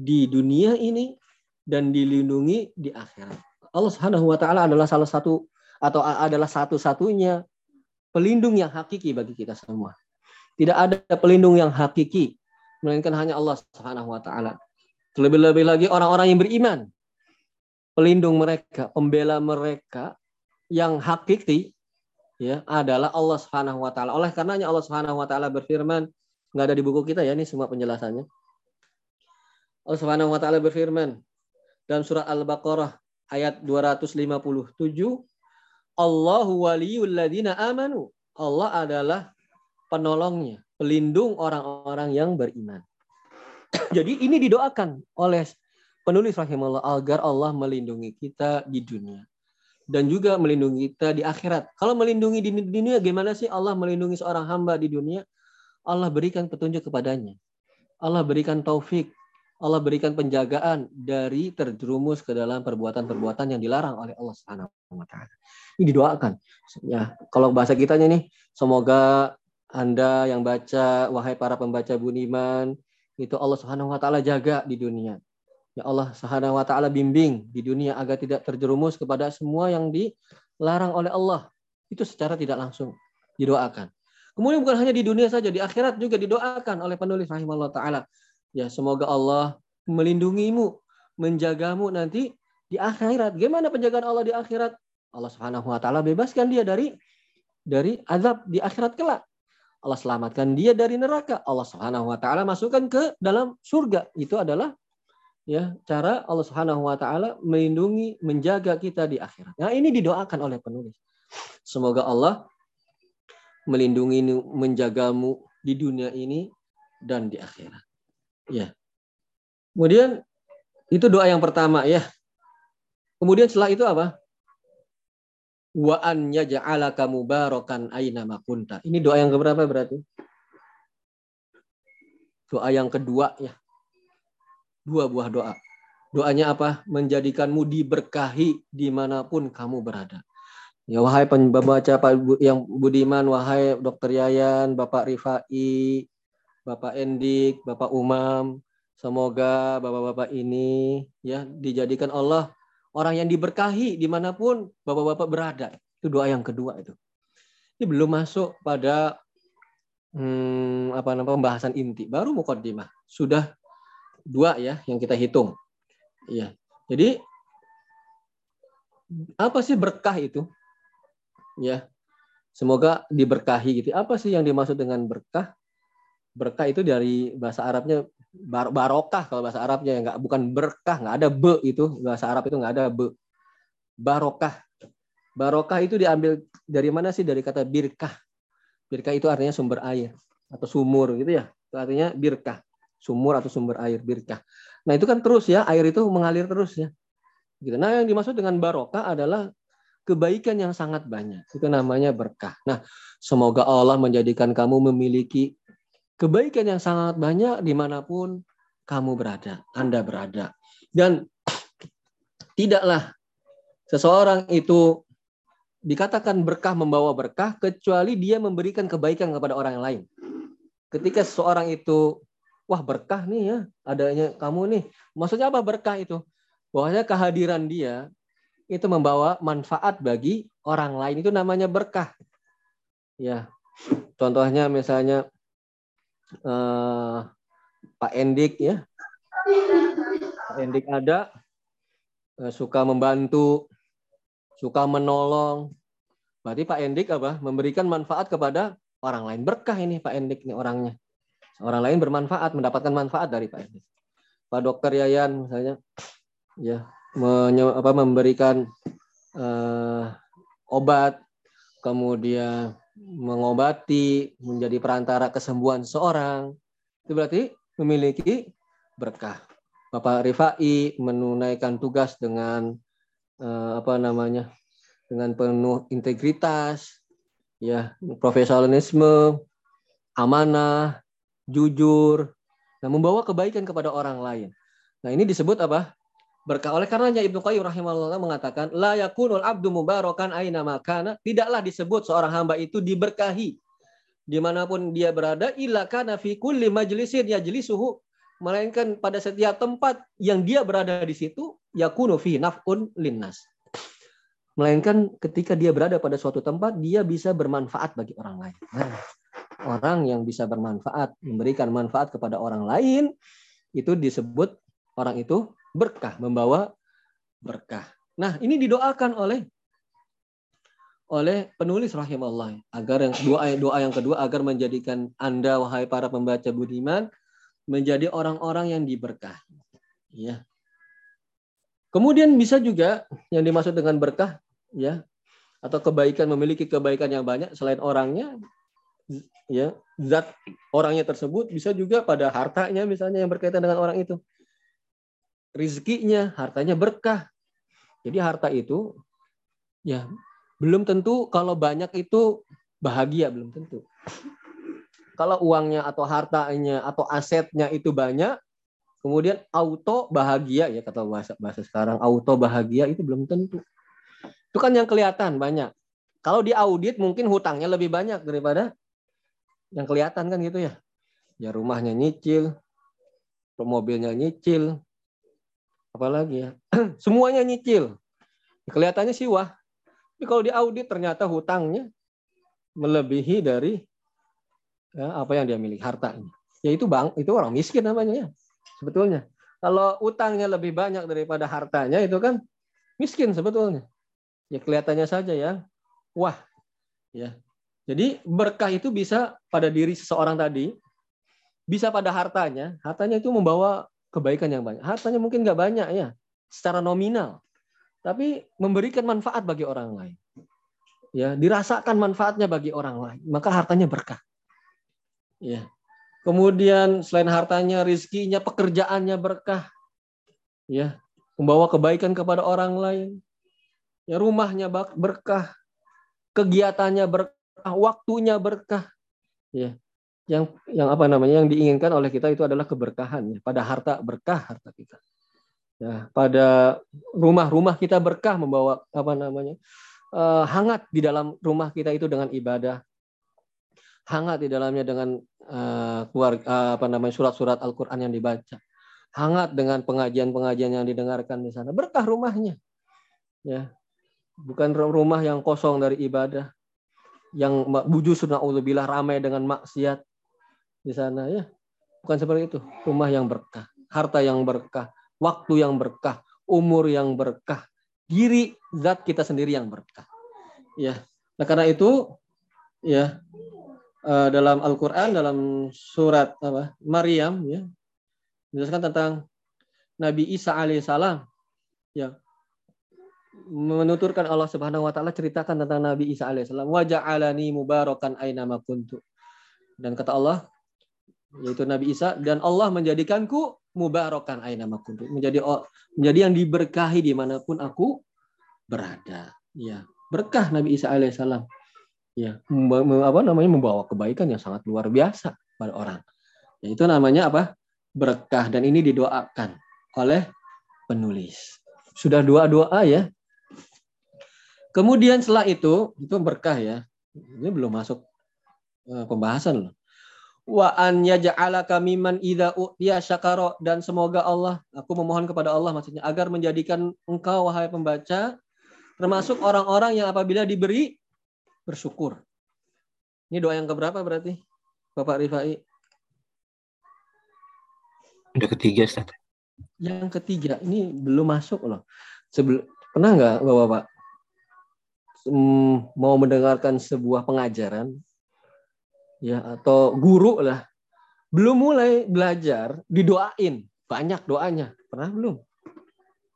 di dunia ini dan dilindungi di akhirat. Allah Subhanahu wa taala adalah salah satu atau adalah satu-satunya pelindung yang hakiki bagi kita semua. Tidak ada pelindung yang hakiki melainkan hanya Allah Subhanahu wa taala. Terlebih-lebih lagi orang-orang yang beriman. Pelindung mereka, pembela mereka yang hakiki ya adalah Allah Subhanahu wa taala. Oleh karenanya Allah Subhanahu wa taala berfirman, nggak ada di buku kita ya ini semua penjelasannya. Allah Subhanahu wa taala berfirman dalam surah Al-Baqarah ayat 257 Allahu waliyul ladina amanu. Allah adalah penolongnya, pelindung orang-orang yang beriman. [coughs] Jadi ini didoakan oleh penulis rahimahullah agar Allah melindungi kita di dunia dan juga melindungi kita di akhirat. Kalau melindungi di dunia gimana sih Allah melindungi seorang hamba di dunia? Allah berikan petunjuk kepadanya. Allah berikan taufik. Allah berikan penjagaan dari terjerumus ke dalam perbuatan-perbuatan yang dilarang oleh Allah Subhanahu wa taala. Ini didoakan. Ya, kalau bahasa kitanya nih, semoga Anda yang baca wahai para pembaca buniman, itu Allah Subhanahu wa taala jaga di dunia. Ya Allah Subhanahu wa taala bimbing di dunia agar tidak terjerumus kepada semua yang dilarang oleh Allah. Itu secara tidak langsung didoakan. Kemudian bukan hanya di dunia saja, di akhirat juga didoakan oleh penulis rahimahullah taala. Ya, semoga Allah melindungimu, menjagamu nanti di akhirat. Gimana penjagaan Allah di akhirat? Allah Subhanahu wa taala bebaskan dia dari dari azab di akhirat kelak. Allah selamatkan dia dari neraka. Allah Subhanahu wa taala masukkan ke dalam surga. Itu adalah ya cara Allah Subhanahu wa taala melindungi, menjaga kita di akhirat. Nah, ini didoakan oleh penulis. Semoga Allah melindungi menjagamu di dunia ini dan di akhirat. Ya. Kemudian itu doa yang pertama ya. Kemudian setelah itu apa? Wa an yaj'alaka mubarakan aina makunta. Ini doa yang keberapa berarti? Doa yang kedua ya. Dua buah doa. Doanya apa? Menjadikanmu diberkahi di mana pun kamu berada. Ya wahai pembaca Pak yang budiman, wahai Dokter Yayan, Bapak Rifai, Bapak Endik, Bapak Umam, Semoga bapak-bapak ini ya dijadikan Allah orang yang diberkahi di mana pun bapak-bapak berada. Itu doa yang kedua itu. Ini belum masuk pada hmm, apa namanya pembahasan inti, baru mukaddimah. Sudah dua ya yang kita hitung. Iya. Jadi apa sih berkah itu? Ya. Semoga diberkahi gitu. Apa sih yang dimaksud dengan berkah? Berkah itu dari bahasa Arabnya bar barokah kalau bahasa Arabnya. Nggak bukan berkah nggak ada be itu. Bahasa Arab itu nggak ada be. Barokah. Barokah itu diambil dari mana sih? Dari kata birkah. Birkah itu artinya sumber air atau sumur gitu ya. Itu artinya birkah. Sumur atau sumber air birkah. Nah itu kan terus ya air itu mengalir terus ya. Gitu. Nah yang dimaksud dengan barokah adalah kebaikan yang sangat banyak. Itu namanya berkah. Nah semoga Allah menjadikan kamu memiliki kebaikan yang sangat banyak di mana pun kamu berada, Anda berada. Dan tidaklah seseorang itu dikatakan berkah membawa berkah kecuali dia memberikan kebaikan kepada orang lain. Ketika seseorang itu wah berkah nih ya adanya kamu nih. Maksudnya apa berkah itu? Bahwasanya kehadiran dia itu membawa manfaat bagi orang lain itu namanya berkah. Ya. Contohnya misalnya uh, Pak Endik ya. Pak Endik ada uh, suka membantu, suka menolong. Berarti Pak Endik apa? Memberikan manfaat kepada orang lain. Berkah ini Pak Endik ini orangnya. Orang lain bermanfaat, mendapatkan manfaat dari Pak Endik. Pak Dokter Yayan misalnya ya menye, apa, memberikan uh, obat kemudian mengobati, menjadi perantara kesembuhan seorang, itu berarti memiliki berkah. Bapak Rifai menunaikan tugas dengan eh, apa namanya? dengan penuh integritas, ya, profesionalisme, amanah, jujur, dan membawa kebaikan kepada orang lain. Nah, ini disebut apa? Berkah. Oleh karenanya Ibnu Qayyim rahimahullah mengatakan la yakunul abdu mubarakan aina makana, tidaklah disebut seorang hamba itu diberkahi di mana pun dia berada illa kana fi kulli majlisin yajlisuhu melainkan pada setiap tempat yang dia berada di situ yakunu fi naf'un linnas. Melainkan ketika dia berada pada suatu tempat dia bisa bermanfaat bagi orang lain. Nah, orang yang bisa bermanfaat, memberikan manfaat kepada orang lain itu disebut orang itu berkah, membawa berkah. Nah, ini didoakan oleh oleh penulis rahimahullah agar yang doa doa yang kedua agar menjadikan Anda wahai para pembaca budiman menjadi orang-orang yang diberkahi. Ya. Kemudian bisa juga yang dimaksud dengan berkah ya atau kebaikan memiliki kebaikan yang banyak selain orangnya ya zat orangnya tersebut bisa juga pada hartanya misalnya yang berkaitan dengan orang itu rizkinya, hartanya berkah. Jadi harta itu ya belum tentu kalau banyak itu bahagia belum tentu. Kalau uangnya atau hartanya atau asetnya itu banyak, kemudian auto bahagia ya kata bahasa bahasa sekarang auto bahagia itu belum tentu. Itu kan yang kelihatan banyak. Kalau di audit mungkin hutangnya lebih banyak daripada yang kelihatan kan gitu ya. Ya rumahnya nyicil, mobilnya nyicil, apalagi ya? [clears throat] Semuanya nyicil. Kelihatannya sih wah. Tapi kalau di audit ternyata hutangnya melebihi dari ya, apa yang dia miliki hartanya. Ya itu bang itu orang miskin namanya ya sebetulnya. Kalau utangnya lebih banyak daripada hartanya itu kan miskin sebetulnya. Ya kelihatannya saja ya. Wah ya. Jadi berkah itu bisa pada diri seseorang tadi bisa pada hartanya. Hartanya itu membawa kebaikan yang banyak. Hartanya mungkin nggak banyak ya, secara nominal, tapi memberikan manfaat bagi orang lain. Ya, dirasakan manfaatnya bagi orang lain, maka hartanya berkah. Ya. Kemudian selain hartanya, rizkinya, pekerjaannya berkah. Ya, membawa kebaikan kepada orang lain. Ya, rumahnya berkah, kegiatannya berkah, waktunya berkah. Ya, yang yang apa namanya yang diinginkan oleh kita itu adalah keberkahan pada harta berkah harta kita ya pada rumah-rumah kita berkah membawa apa namanya uh, hangat di dalam rumah kita itu dengan ibadah hangat di dalamnya dengan uh, keluarga uh, apa namanya surat-surat Al-Qur'an yang dibaca hangat dengan pengajian-pengajian yang didengarkan di sana. Berkah rumahnya. Ya. Bukan rumah yang kosong dari ibadah. Yang buju sunauzubillah ramai dengan maksiat di sana ya. Bukan seperti itu. Rumah yang berkah, harta yang berkah, waktu yang berkah, umur yang berkah, diri zat kita sendiri yang berkah. Ya. Nah, karena itu ya eh, dalam Al-Qur'an dalam surat apa? Maryam ya menjelaskan tentang Nabi Isa alaihissalam ya menuturkan Allah Subhanahu wa taala ceritakan tentang Nabi Isa alaihissalam wa ja'alani mubarakan aina kuntu. Dan kata Allah yaitu Nabi Isa dan Allah menjadikanku mubarakan aina kuntu. Menjadi menjadi yang diberkahi di mana pun aku berada. Ya, berkah Nabi Isa alaihissalam. Ya, apa namanya membawa kebaikan yang sangat luar biasa pada orang. Ya, itu namanya apa? Berkah dan ini didoakan oleh penulis. Sudah doa-doa ya Kemudian setelah itu, itu berkah ya. Ini belum masuk uh, pembahasan loh. Wa an yaj'alaka mimman idza utiya syakara dan semoga Allah, aku memohon kepada Allah maksudnya agar menjadikan engkau wahai pembaca termasuk orang-orang yang apabila diberi bersyukur. Ini doa yang keberapa berarti? Bapak Rifai? Udah ketiga, Ustaz. Yang ketiga, ini belum masuk loh. Sebelum pernah nggak Bapak-bapak mm, mau mendengarkan sebuah pengajaran ya atau guru lah. Belum mulai belajar didoain. Banyak doanya. Pernah belum?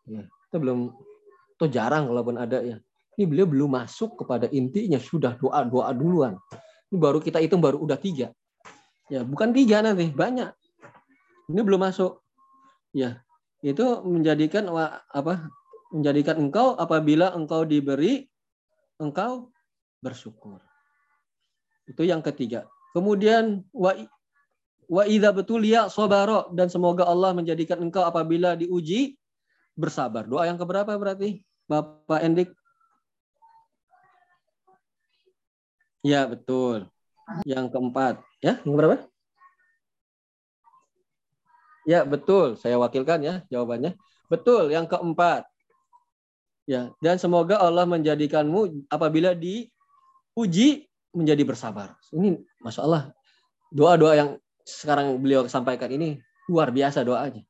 Ya itu belum itu jarang kalaupun ada ya. Ini beliau belum masuk kepada intinya sudah doa doa duluan. Ini baru kita hitung baru udah tiga. Ya bukan tiga nanti banyak. Ini belum masuk. Ya itu menjadikan apa menjadikan engkau apabila engkau diberi engkau bersyukur. Itu yang ketiga. Kemudian wa wa idza betul ya sobaro dan semoga Allah menjadikan engkau apabila diuji bersabar. Doa yang keberapa berarti? Bapak Endik? Ya, betul. Yang keempat. Ya, yang berapa? Ya, betul. Saya wakilkan ya jawabannya. Betul, yang keempat. Ya, dan semoga Allah menjadikanmu apabila diuji menjadi bersabar. Ini masya Allah doa-doa yang sekarang beliau sampaikan ini luar biasa doanya.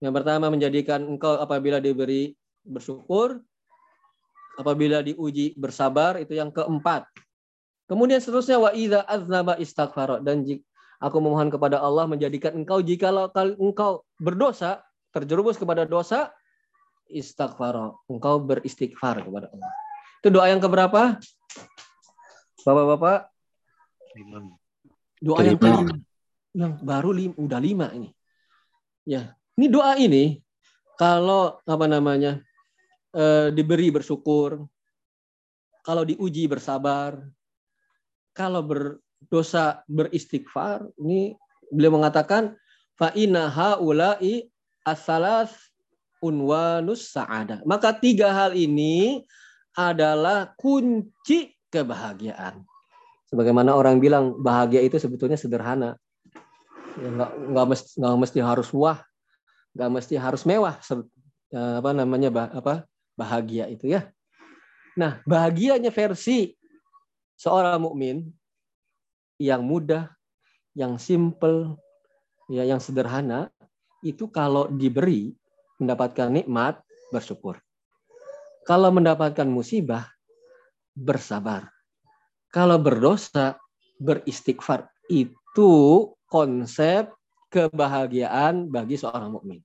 Yang pertama menjadikan engkau apabila diberi bersyukur, apabila diuji bersabar itu yang keempat. Kemudian seterusnya wa idza aznaba istaghfar dan aku memohon kepada Allah menjadikan engkau jika engkau berdosa, terjerumus kepada dosa, istighfar. Engkau beristighfar kepada Allah. Itu doa yang keberapa? Bapak-bapak? Doa yang kelima. Yang baru lima, udah lima ini. Ya, ini doa ini kalau apa namanya e, diberi bersyukur, kalau diuji bersabar, kalau berdosa beristighfar, ini beliau mengatakan fa inna haula'i asalas unwanus sa'adah. Maka tiga hal ini adalah kunci kebahagiaan. Sebagaimana orang bilang bahagia itu sebetulnya sederhana. Ya, nggak, nggak, mesti, nggak mesti harus wah, nggak mesti harus mewah. Eh, apa namanya apa bahagia itu ya. Nah bahagianya versi seorang mukmin yang mudah, yang simple, ya yang sederhana itu kalau diberi mendapatkan nikmat, bersyukur. Kalau mendapatkan musibah, bersabar. Kalau berdosa, beristighfar. Itu konsep kebahagiaan bagi seorang mukmin.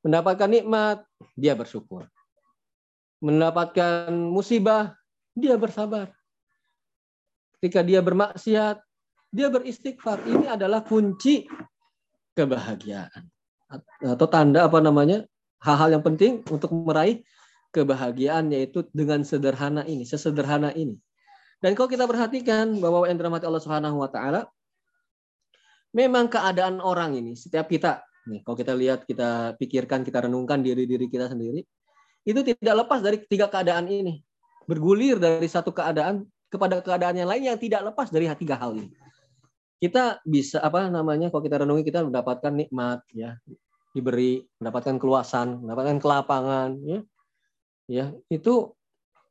Mendapatkan nikmat, dia bersyukur. Mendapatkan musibah, dia bersabar. Ketika dia bermaksiat, dia beristighfar. Ini adalah kunci kebahagiaan atau tanda apa namanya hal-hal yang penting untuk meraih kebahagiaan yaitu dengan sederhana ini, sesederhana ini. Dan kalau kita perhatikan bahwa yang dirahmati Allah Subhanahu wa taala memang keadaan orang ini setiap kita nih kalau kita lihat, kita pikirkan, kita renungkan diri-diri kita sendiri itu tidak lepas dari tiga keadaan ini. Bergulir dari satu keadaan kepada keadaan yang lain yang tidak lepas dari tiga hal ini kita bisa apa namanya kalau kita renungi kita mendapatkan nikmat ya diberi, mendapatkan keluasan, mendapatkan kelapangan, ya, ya itu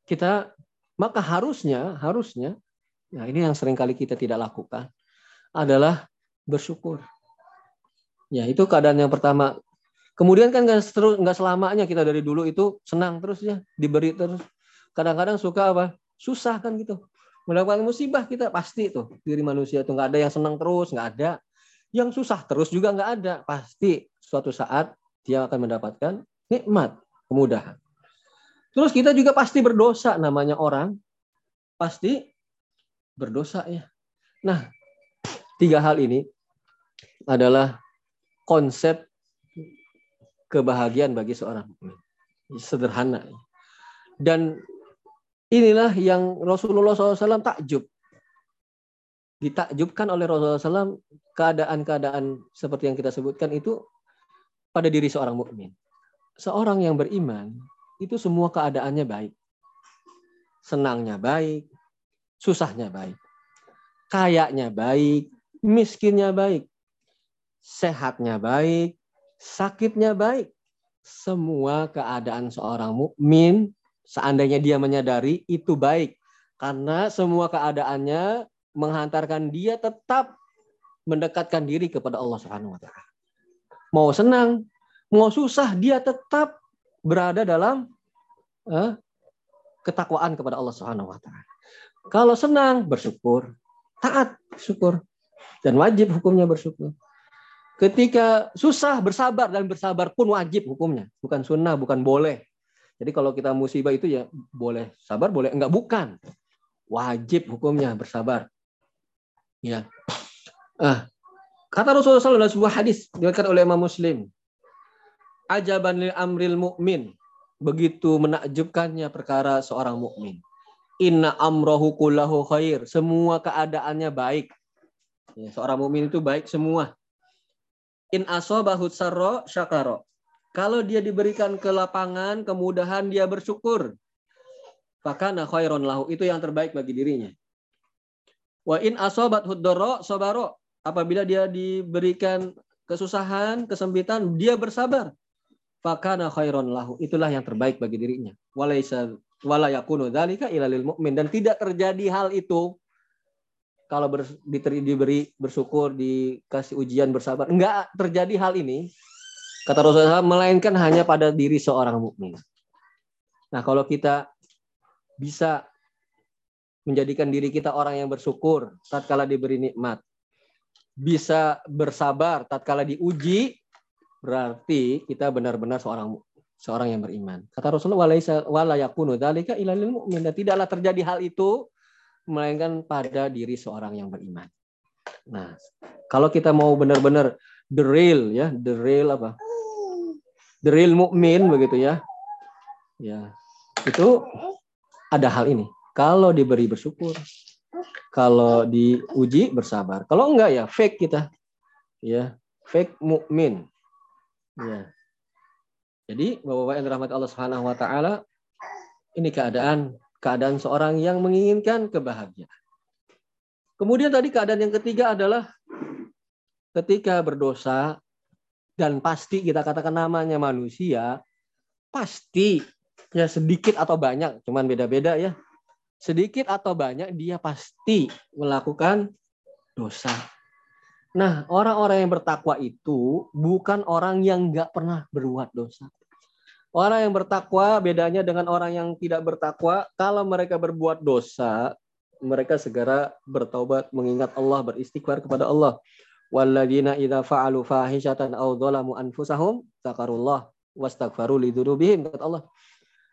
kita maka harusnya harusnya, nah ini yang sering kali kita tidak lakukan adalah bersyukur. Ya itu keadaan yang pertama. Kemudian kan nggak terus nggak selamanya kita dari dulu itu senang terus ya diberi terus. Kadang-kadang suka apa? Susah kan gitu. Mendapatkan musibah kita pasti itu diri manusia itu nggak ada yang senang terus nggak ada. Yang susah terus juga nggak ada. Pasti suatu saat dia akan mendapatkan nikmat, kemudahan. Terus kita juga pasti berdosa namanya orang. Pasti berdosa ya. Nah, tiga hal ini adalah konsep kebahagiaan bagi seorang mukmin. Sederhana. Dan inilah yang Rasulullah SAW takjub. Ditakjubkan oleh Rasulullah SAW keadaan-keadaan seperti yang kita sebutkan itu pada diri seorang mukmin. Seorang yang beriman itu semua keadaannya baik. Senangnya baik, susahnya baik. Kayaknya baik, miskinnya baik. Sehatnya baik, sakitnya baik. Semua keadaan seorang mukmin seandainya dia menyadari itu baik karena semua keadaannya menghantarkan dia tetap mendekatkan diri kepada Allah Subhanahu wa taala. Mau senang, mau susah dia tetap berada dalam eh, ketakwaan kepada Allah Subhanahu wa taala. Kalau senang bersyukur, taat syukur dan wajib hukumnya bersyukur. Ketika susah bersabar dan bersabar pun wajib hukumnya, bukan sunnah, bukan boleh. Jadi kalau kita musibah itu ya boleh sabar, boleh enggak bukan. Wajib hukumnya bersabar. Ya. Ah, kata Rasulullah SAW dalam sebuah hadis diriwayatkan oleh Imam Muslim ajaban lil amril mukmin. Begitu menakjubkannya perkara seorang mukmin. Inna amrohu kullahu khair. Semua keadaannya baik. Ya, seorang mukmin itu baik semua. In asobahu sarro syakaro. Kalau dia diberikan kelapangan, kemudahan, dia bersyukur. Fakana khairon lahu. Itu yang terbaik bagi dirinya. Wa in asobat huddoro sobaro. Apabila dia diberikan kesusahan, kesempitan, dia bersabar fakana khairon lahu. Itulah yang terbaik bagi dirinya. Walaisa wala yakunu dzalika ila lil mu'min dan tidak terjadi hal itu kalau ber, diteri, diberi bersyukur dikasih ujian bersabar enggak terjadi hal ini kata Rasulullah melainkan hanya pada diri seorang mukmin. Nah, kalau kita bisa menjadikan diri kita orang yang bersyukur tatkala diberi nikmat, bisa bersabar tatkala diuji, berarti kita benar-benar seorang seorang yang beriman. Kata Rasulullah walaisa wala yakunu tidaklah terjadi hal itu melainkan pada diri seorang yang beriman. Nah, kalau kita mau benar-benar the real ya, the real apa? The real mukmin begitu ya. Ya. Itu ada hal ini. Kalau diberi bersyukur, kalau diuji bersabar. Kalau enggak ya fake kita. Ya, fake mukmin. Ya. Jadi Bapak-bapak yang dirahmati Allah Subhanahu wa taala ini keadaan keadaan seorang yang menginginkan kebahagiaan. Kemudian tadi keadaan yang ketiga adalah ketika berdosa dan pasti kita katakan namanya manusia, pasti ya sedikit atau banyak, cuman beda-beda ya. Sedikit atau banyak dia pasti melakukan dosa. Nah, orang-orang yang bertakwa itu bukan orang yang nggak pernah berbuat dosa. Orang yang bertakwa bedanya dengan orang yang tidak bertakwa. Kalau mereka berbuat dosa, mereka segera bertaubat, mengingat Allah, beristighfar kepada Allah. Walladzina idza fa'alu fahishatan aw dzalamu anfusahum zakarullah wastaghfaru lidzunubihim kata Allah.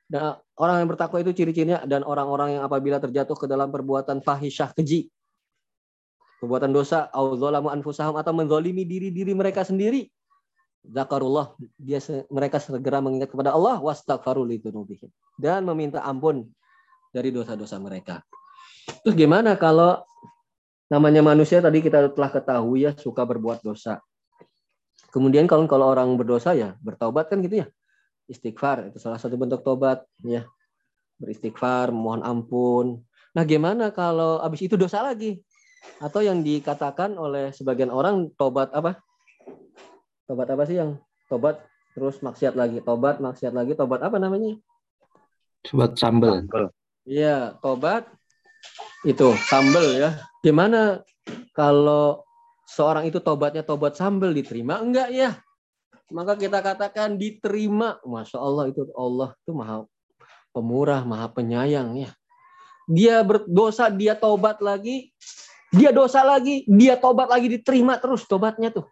Dan orang yang bertakwa itu ciri-cirinya dan orang-orang yang apabila terjatuh ke dalam perbuatan fahisyah keji, perbuatan dosa auzalamu anfusahum atau menzolimi diri-diri mereka sendiri zakarullah dia mereka segera mengingat kepada Allah wastaghfaru lidzunubihim dan meminta ampun dari dosa-dosa mereka. Terus gimana kalau namanya manusia tadi kita telah ketahui ya suka berbuat dosa. Kemudian kalau kalau orang berdosa ya bertaubat kan gitu ya. Istighfar itu salah satu bentuk tobat ya. Beristighfar, mohon ampun. Nah, gimana kalau habis itu dosa lagi? Atau yang dikatakan oleh sebagian orang tobat apa? Tobat apa sih yang tobat terus maksiat lagi, tobat maksiat lagi, tobat apa namanya? Tobat sambel. Iya, tobat itu sambel ya. Gimana kalau seorang itu tobatnya tobat sambel diterima enggak ya? Maka kita katakan diterima. Masya Allah itu Allah itu maha pemurah, maha penyayang ya. Dia berdosa, dia tobat lagi, dia dosa lagi, dia tobat lagi diterima terus tobatnya tuh.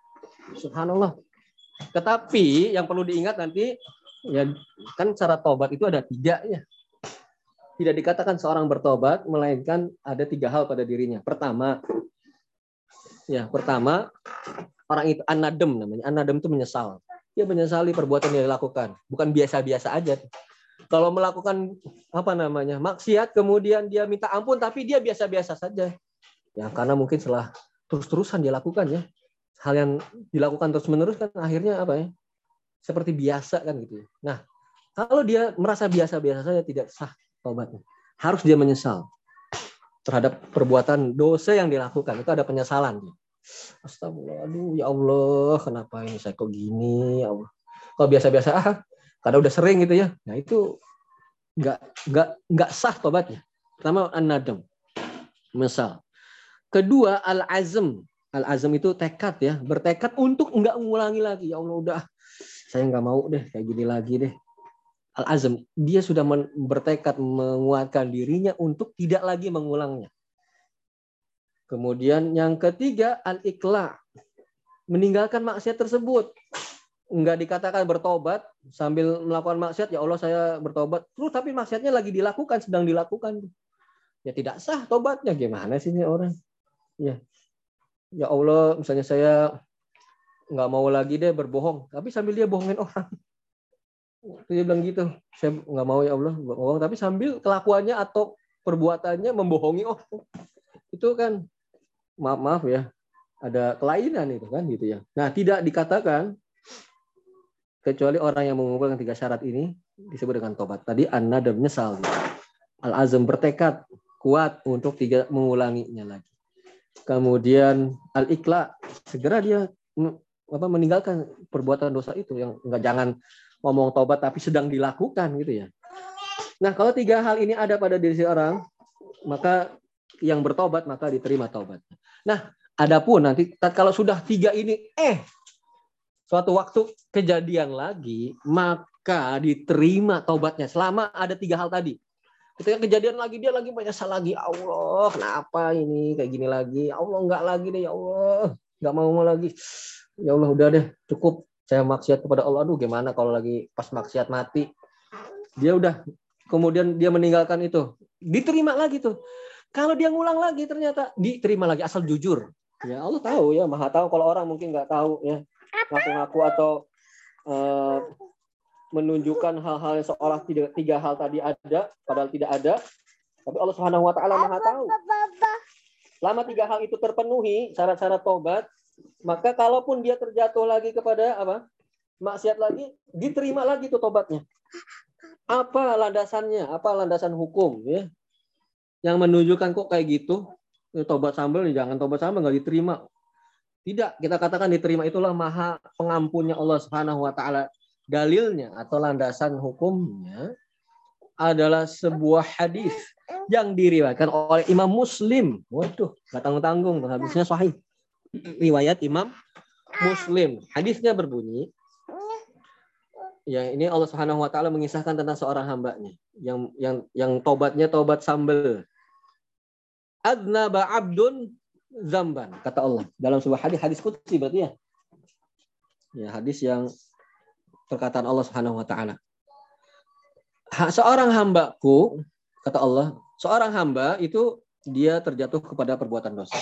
Subhanallah. Tetapi yang perlu diingat nanti ya kan cara tobat itu ada tiga ya. Tidak dikatakan seorang bertobat melainkan ada tiga hal pada dirinya. Pertama, ya pertama orang itu anadem namanya. Anadem itu menyesal. Dia menyesali perbuatan yang dilakukan. Bukan biasa-biasa aja. Kalau melakukan apa namanya maksiat, kemudian dia minta ampun, tapi dia biasa-biasa saja. Ya karena mungkin setelah terus-terusan dia lakukan ya hal yang dilakukan terus-menerus kan akhirnya apa ya? Seperti biasa kan gitu. Nah, kalau dia merasa biasa-biasa saja tidak sah taubatnya. Harus dia menyesal terhadap perbuatan dosa yang dilakukan. Itu ada penyesalan. Astagfirullah, aduh ya Allah, kenapa ini saya kok gini ya Allah. Kalau biasa-biasa ah, karena udah sering gitu ya. Nah itu nggak nggak nggak sah tobatnya. Pertama an-nadam, menyesal. Kedua al-azm, Al-azam itu tekad ya, bertekad untuk enggak mengulangi lagi. Ya Allah udah, saya nggak mau deh kayak gini lagi deh. Al-azam, dia sudah bertekad menguatkan dirinya untuk tidak lagi mengulangnya. Kemudian yang ketiga al-ikla, meninggalkan maksiat tersebut. Enggak dikatakan bertobat sambil melakukan maksiat, ya Allah saya bertobat. Terus tapi maksiatnya lagi dilakukan, sedang dilakukan. Ya tidak sah tobatnya. Gimana sih ini orang? Ya, ya Allah misalnya saya nggak mau lagi deh berbohong. Tapi sambil dia bohongin orang. Dia bilang gitu saya nggak mau ya Allah bohong tapi sambil kelakuannya atau perbuatannya membohongi orang. Itu kan maaf maaf ya ada kelainan itu kan gitu ya. Nah tidak dikatakan kecuali orang yang mengumpulkan tiga syarat ini disebut dengan tobat. Tadi anna dan menyesal al azam bertekad kuat untuk tidak mengulanginya lagi kemudian al ikla segera dia apa meninggalkan perbuatan dosa itu yang enggak jangan ngomong tobat tapi sedang dilakukan gitu ya. Nah, kalau tiga hal ini ada pada diri seorang, maka yang bertobat maka diterima tobat. Nah, adapun nanti kalau sudah tiga ini eh suatu waktu kejadian lagi, maka diterima tobatnya selama ada tiga hal tadi. Ketika kejadian lagi dia lagi banyak salah lagi Allah kenapa ini kayak gini lagi? Allah enggak lagi deh ya Allah enggak mau mau lagi. Ya Allah udah deh cukup. Saya maksiat kepada Allah. Aduh gimana kalau lagi pas maksiat mati? Dia udah kemudian dia meninggalkan itu. Diterima lagi tuh. Kalau dia ngulang lagi ternyata diterima lagi asal jujur. Ya Allah tahu ya maha tahu kalau orang mungkin nggak tahu ya ngaku-ngaku atau uh, menunjukkan hal-hal yang seolah tidak tiga hal tadi ada padahal tidak ada. Tapi Allah Subhanahu wa taala Maha tahu. Selama tiga hal itu terpenuhi syarat-syarat tobat maka kalaupun dia terjatuh lagi kepada apa? Maksiat lagi diterima lagi tuh tobatnya apa landasannya? Apa landasan hukum ya? Yang menunjukkan kok kayak gitu? Ya, tobat sambal jangan tobat sambal nggak diterima. Tidak kita katakan diterima itulah maha pengampunnya Allah Subhanahu wa taala dalilnya atau landasan hukumnya adalah sebuah hadis yang diriwayatkan oleh Imam Muslim. Waduh, nggak tanggung-tanggung, hadisnya sahih. Riwayat Imam Muslim. Hadisnya berbunyi, ya ini Allah Subhanahu wa taala mengisahkan tentang seorang hambanya yang yang yang tobatnya tobat sambel. Adnaba abdun zamban kata Allah dalam sebuah hadis hadis qudsi berarti ya. Ya, hadis yang perkataan Allah Subhanahu wa taala. Seorang hambaku, kata Allah, seorang hamba itu dia terjatuh kepada perbuatan dosa.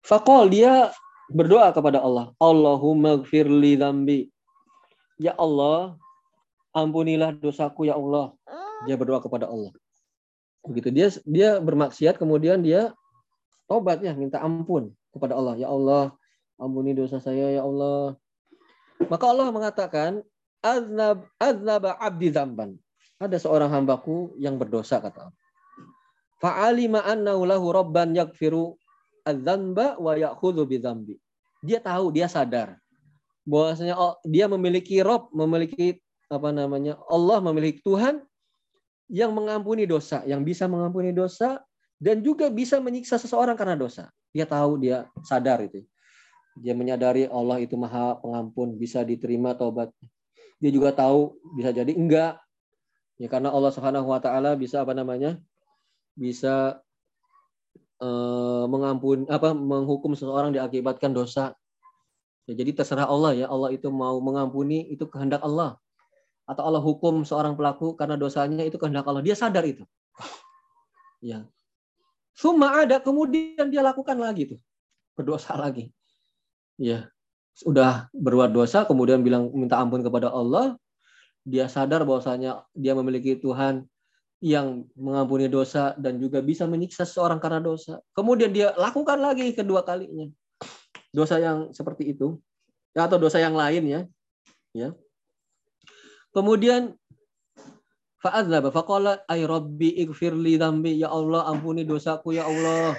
Fakol dia berdoa kepada Allah, Allahumma gfirli dambi. Ya Allah, ampunilah dosaku ya Allah. Dia berdoa kepada Allah. Begitu dia dia bermaksiat kemudian dia tobat ya minta ampun kepada Allah. Ya Allah, ampuni dosa saya ya Allah. Maka Allah mengatakan, Aznab, aznaba abdi zamban. Ada seorang hambaku yang berdosa, kata Allah. Fa'alima annahu lahu rabban yakfiru adzamba wa ya'khudhu bidzambi. Dia tahu, dia sadar bahwasanya oh, dia memiliki Rob, memiliki apa namanya Allah memiliki Tuhan yang mengampuni dosa, yang bisa mengampuni dosa dan juga bisa menyiksa seseorang karena dosa. Dia tahu, dia sadar itu. Dia menyadari Allah itu maha pengampun, bisa diterima taubat. Dia juga tahu bisa jadi enggak. Ya karena Allah Subhanahu wa taala bisa apa namanya? bisa uh, mengampun apa menghukum seseorang diakibatkan dosa. Ya, jadi terserah Allah ya. Allah itu mau mengampuni itu kehendak Allah atau Allah hukum seorang pelaku karena dosanya itu kehendak Allah. Dia sadar itu. Ya. Suma ada kemudian dia lakukan lagi tuh. Berdosa lagi. Ya. Sudah berbuat dosa kemudian bilang minta ampun kepada Allah. Dia sadar bahwasanya dia memiliki Tuhan yang mengampuni dosa dan juga bisa menyiksa seorang karena dosa. Kemudian dia lakukan lagi kedua kalinya. Dosa yang seperti itu atau dosa yang lain ya. Ya Kemudian fa'adzaba faqala ay rabbi ighfirli dzambi ya Allah ampuni dosaku ya Allah.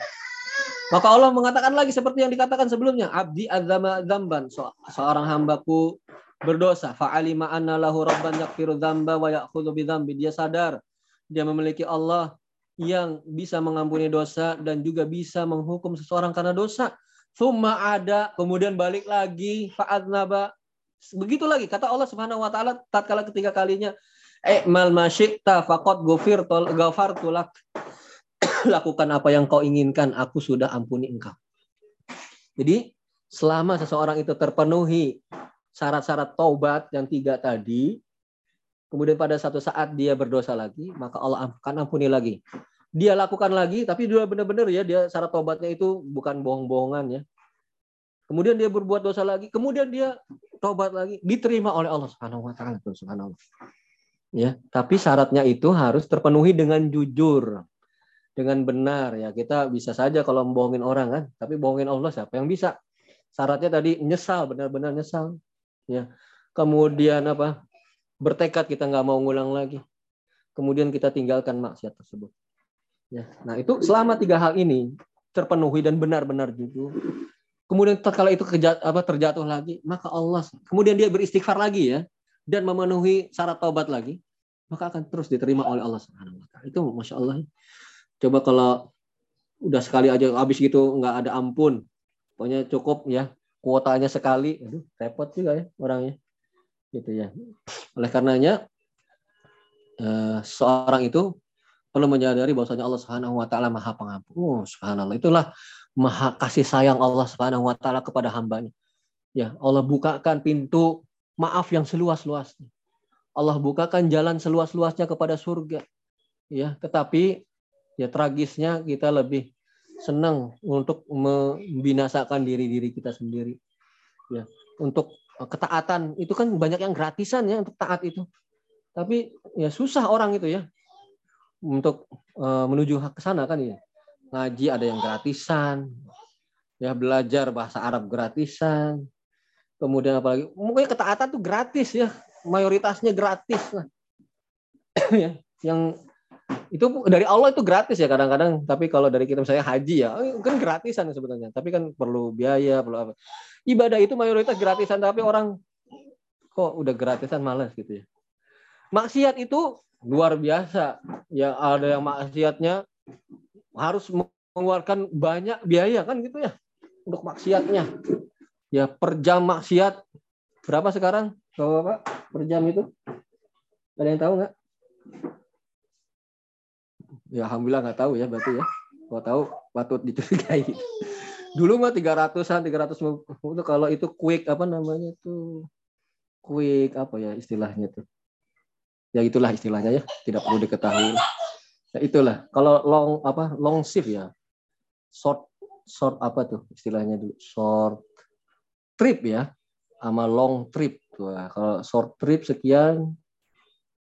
Maka Allah mengatakan lagi seperti yang dikatakan sebelumnya, abdi adzama dzamban, seorang hambaku berdosa, fa'alima anna lahu rabban yaghfiru dzamba wa ya'khudhu bidzambi. Dia sadar dia memiliki Allah yang bisa mengampuni dosa dan juga bisa menghukum seseorang karena dosa. Summa ada, kemudian balik lagi, fa'adnaba, Begitu lagi kata Allah Subhanahu wa taala tatkala ketiga kalinya mal masyikta faqad ghafartu lak. [laughs] Lakukan apa yang kau inginkan, aku sudah ampuni engkau. Jadi selama seseorang itu terpenuhi syarat-syarat taubat yang tiga tadi, kemudian pada satu saat dia berdosa lagi, maka Allah akan ampuni lagi. Dia lakukan lagi, tapi dia benar-benar ya dia syarat taubatnya itu bukan bohong-bohongan ya. Kemudian dia berbuat dosa lagi, kemudian dia tobat lagi, diterima oleh Allah Subhanahu wa taala, subhanallah. Ya, tapi syaratnya itu harus terpenuhi dengan jujur. Dengan benar ya. Kita bisa saja kalau membohongin orang kan, tapi bohongin Allah siapa yang bisa? Syaratnya tadi nyesal, benar-benar nyesal. Ya. Kemudian apa? Bertekad kita nggak mau ngulang lagi. Kemudian kita tinggalkan maksiat tersebut. Ya. Nah, itu selama tiga hal ini terpenuhi dan benar-benar jujur, kemudian kalau itu kejat, apa, terjatuh lagi, maka Allah kemudian dia beristighfar lagi ya dan memenuhi syarat taubat lagi, maka akan terus diterima oleh Allah Subhanahu wa taala. Itu Masya Allah. Coba kalau udah sekali aja habis gitu nggak ada ampun. Pokoknya cukup ya kuotanya sekali. Aduh, repot juga ya orangnya. Gitu ya. Oleh karenanya eh, seorang itu perlu menyadari bahwasanya Allah Subhanahu wa taala Maha Pengampun. Oh, subhanallah. Itulah maha kasih sayang Allah Subhanahu wa taala kepada hambanya. Ya, Allah bukakan pintu maaf yang seluas-luasnya. Allah bukakan jalan seluas-luasnya kepada surga. Ya, tetapi ya tragisnya kita lebih senang untuk membinasakan diri-diri kita sendiri. Ya, untuk ketaatan itu kan banyak yang gratisan ya untuk taat itu. Tapi ya susah orang itu ya untuk uh, menuju ke sana kan ya ngaji ada yang gratisan, ya belajar bahasa Arab gratisan, kemudian apalagi mungkin ketaatan tuh gratis ya, mayoritasnya gratis lah. [coughs] ya, yang itu dari Allah itu gratis ya kadang-kadang tapi kalau dari kita misalnya haji ya kan gratisan sebetulnya tapi kan perlu biaya perlu apa ibadah itu mayoritas gratisan tapi orang kok udah gratisan malas gitu ya maksiat itu luar biasa ya ada yang maksiatnya harus mengeluarkan banyak biaya kan gitu ya untuk maksiatnya. Ya per jam maksiat berapa sekarang Bapak-bapak per jam itu? Ada yang tahu nggak? Ya alhamdulillah nggak tahu ya berarti ya. Kalau tahu patut dicurigai. Dulu mah 300-an, 300 itu kalau itu quick apa namanya itu quick apa ya istilahnya tuh. Ya itulah istilahnya ya, tidak perlu diketahui. Ya itulah. Kalau long apa long shift ya. Short short apa tuh istilahnya dulu? Short trip ya. Sama long trip. Tuh, kalau short trip sekian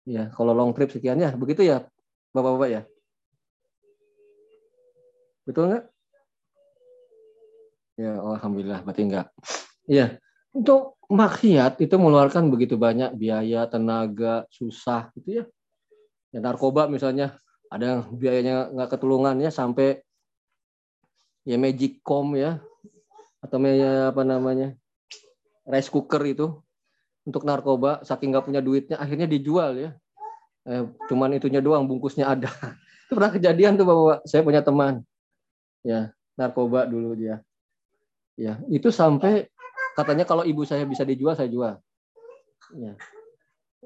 ya, kalau long trip sekian ya, begitu ya Bapak-bapak ya. Betul nggak? Ya, alhamdulillah berarti enggak. Ya, untuk maksiat itu mengeluarkan begitu banyak biaya, tenaga, susah gitu ya. Ya narkoba misalnya ada yang biayanya nggak ketulungan ya sampai ya magic com ya atau ya apa namanya rice cooker itu untuk narkoba saking nggak punya duitnya akhirnya dijual ya eh, cuman itunya doang bungkusnya ada [laughs] itu pernah kejadian tuh bapak saya punya teman ya narkoba dulu dia. Ya itu sampai katanya kalau ibu saya bisa dijual saya jual. Ya.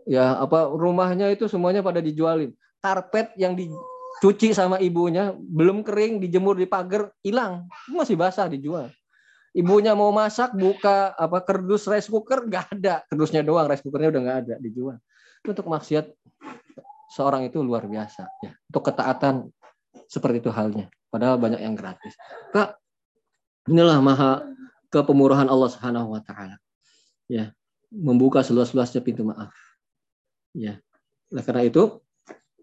Ya apa rumahnya itu semuanya pada dijualin. Karpet yang dicuci sama ibunya belum kering dijemur di pagar hilang masih basah dijual. Ibunya mau masak buka apa kerdus rice cooker nggak ada. Kerdusnya doang rice cookernya udah nggak ada dijual. Itu untuk maksiat seorang itu luar biasa ya. Untuk ketaatan seperti itu halnya padahal banyak yang gratis kak inilah maha kepemurahan Allah Subhanahu wa taala ya membuka seluas-luasnya pintu maaf ya oleh karena itu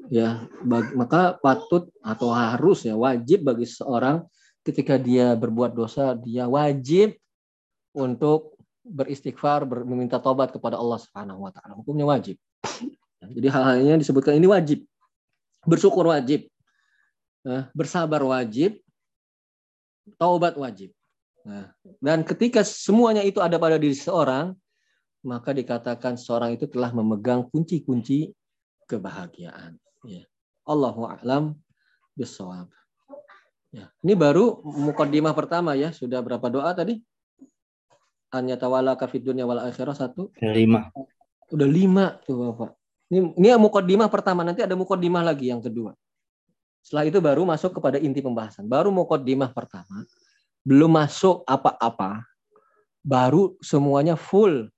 ya bagi, maka patut atau harus ya wajib bagi seorang ketika dia berbuat dosa, dia wajib untuk beristighfar, meminta tobat kepada Allah Subhanahu wa taala. Hukumnya wajib. [clears throat] Jadi hal-hal ini disebutkan ini wajib. Bersyukur wajib. Nah, bersabar wajib. Taubat wajib. Nah, dan ketika semuanya itu ada pada diri seorang, maka dikatakan seorang itu telah memegang kunci-kunci kebahagiaan. Ya. Allahu a'lam bisawab. Ya. Ini baru mukaddimah pertama ya. Sudah berapa doa tadi? Anya tawala kafid dunya wal akhirah satu. Lima. Udah lima tuh Bapak. Ini, ini mukaddimah pertama. Nanti ada mukaddimah lagi yang kedua. Setelah itu baru masuk kepada inti pembahasan. Baru mukaddimah pertama. Belum masuk apa-apa. Baru semuanya full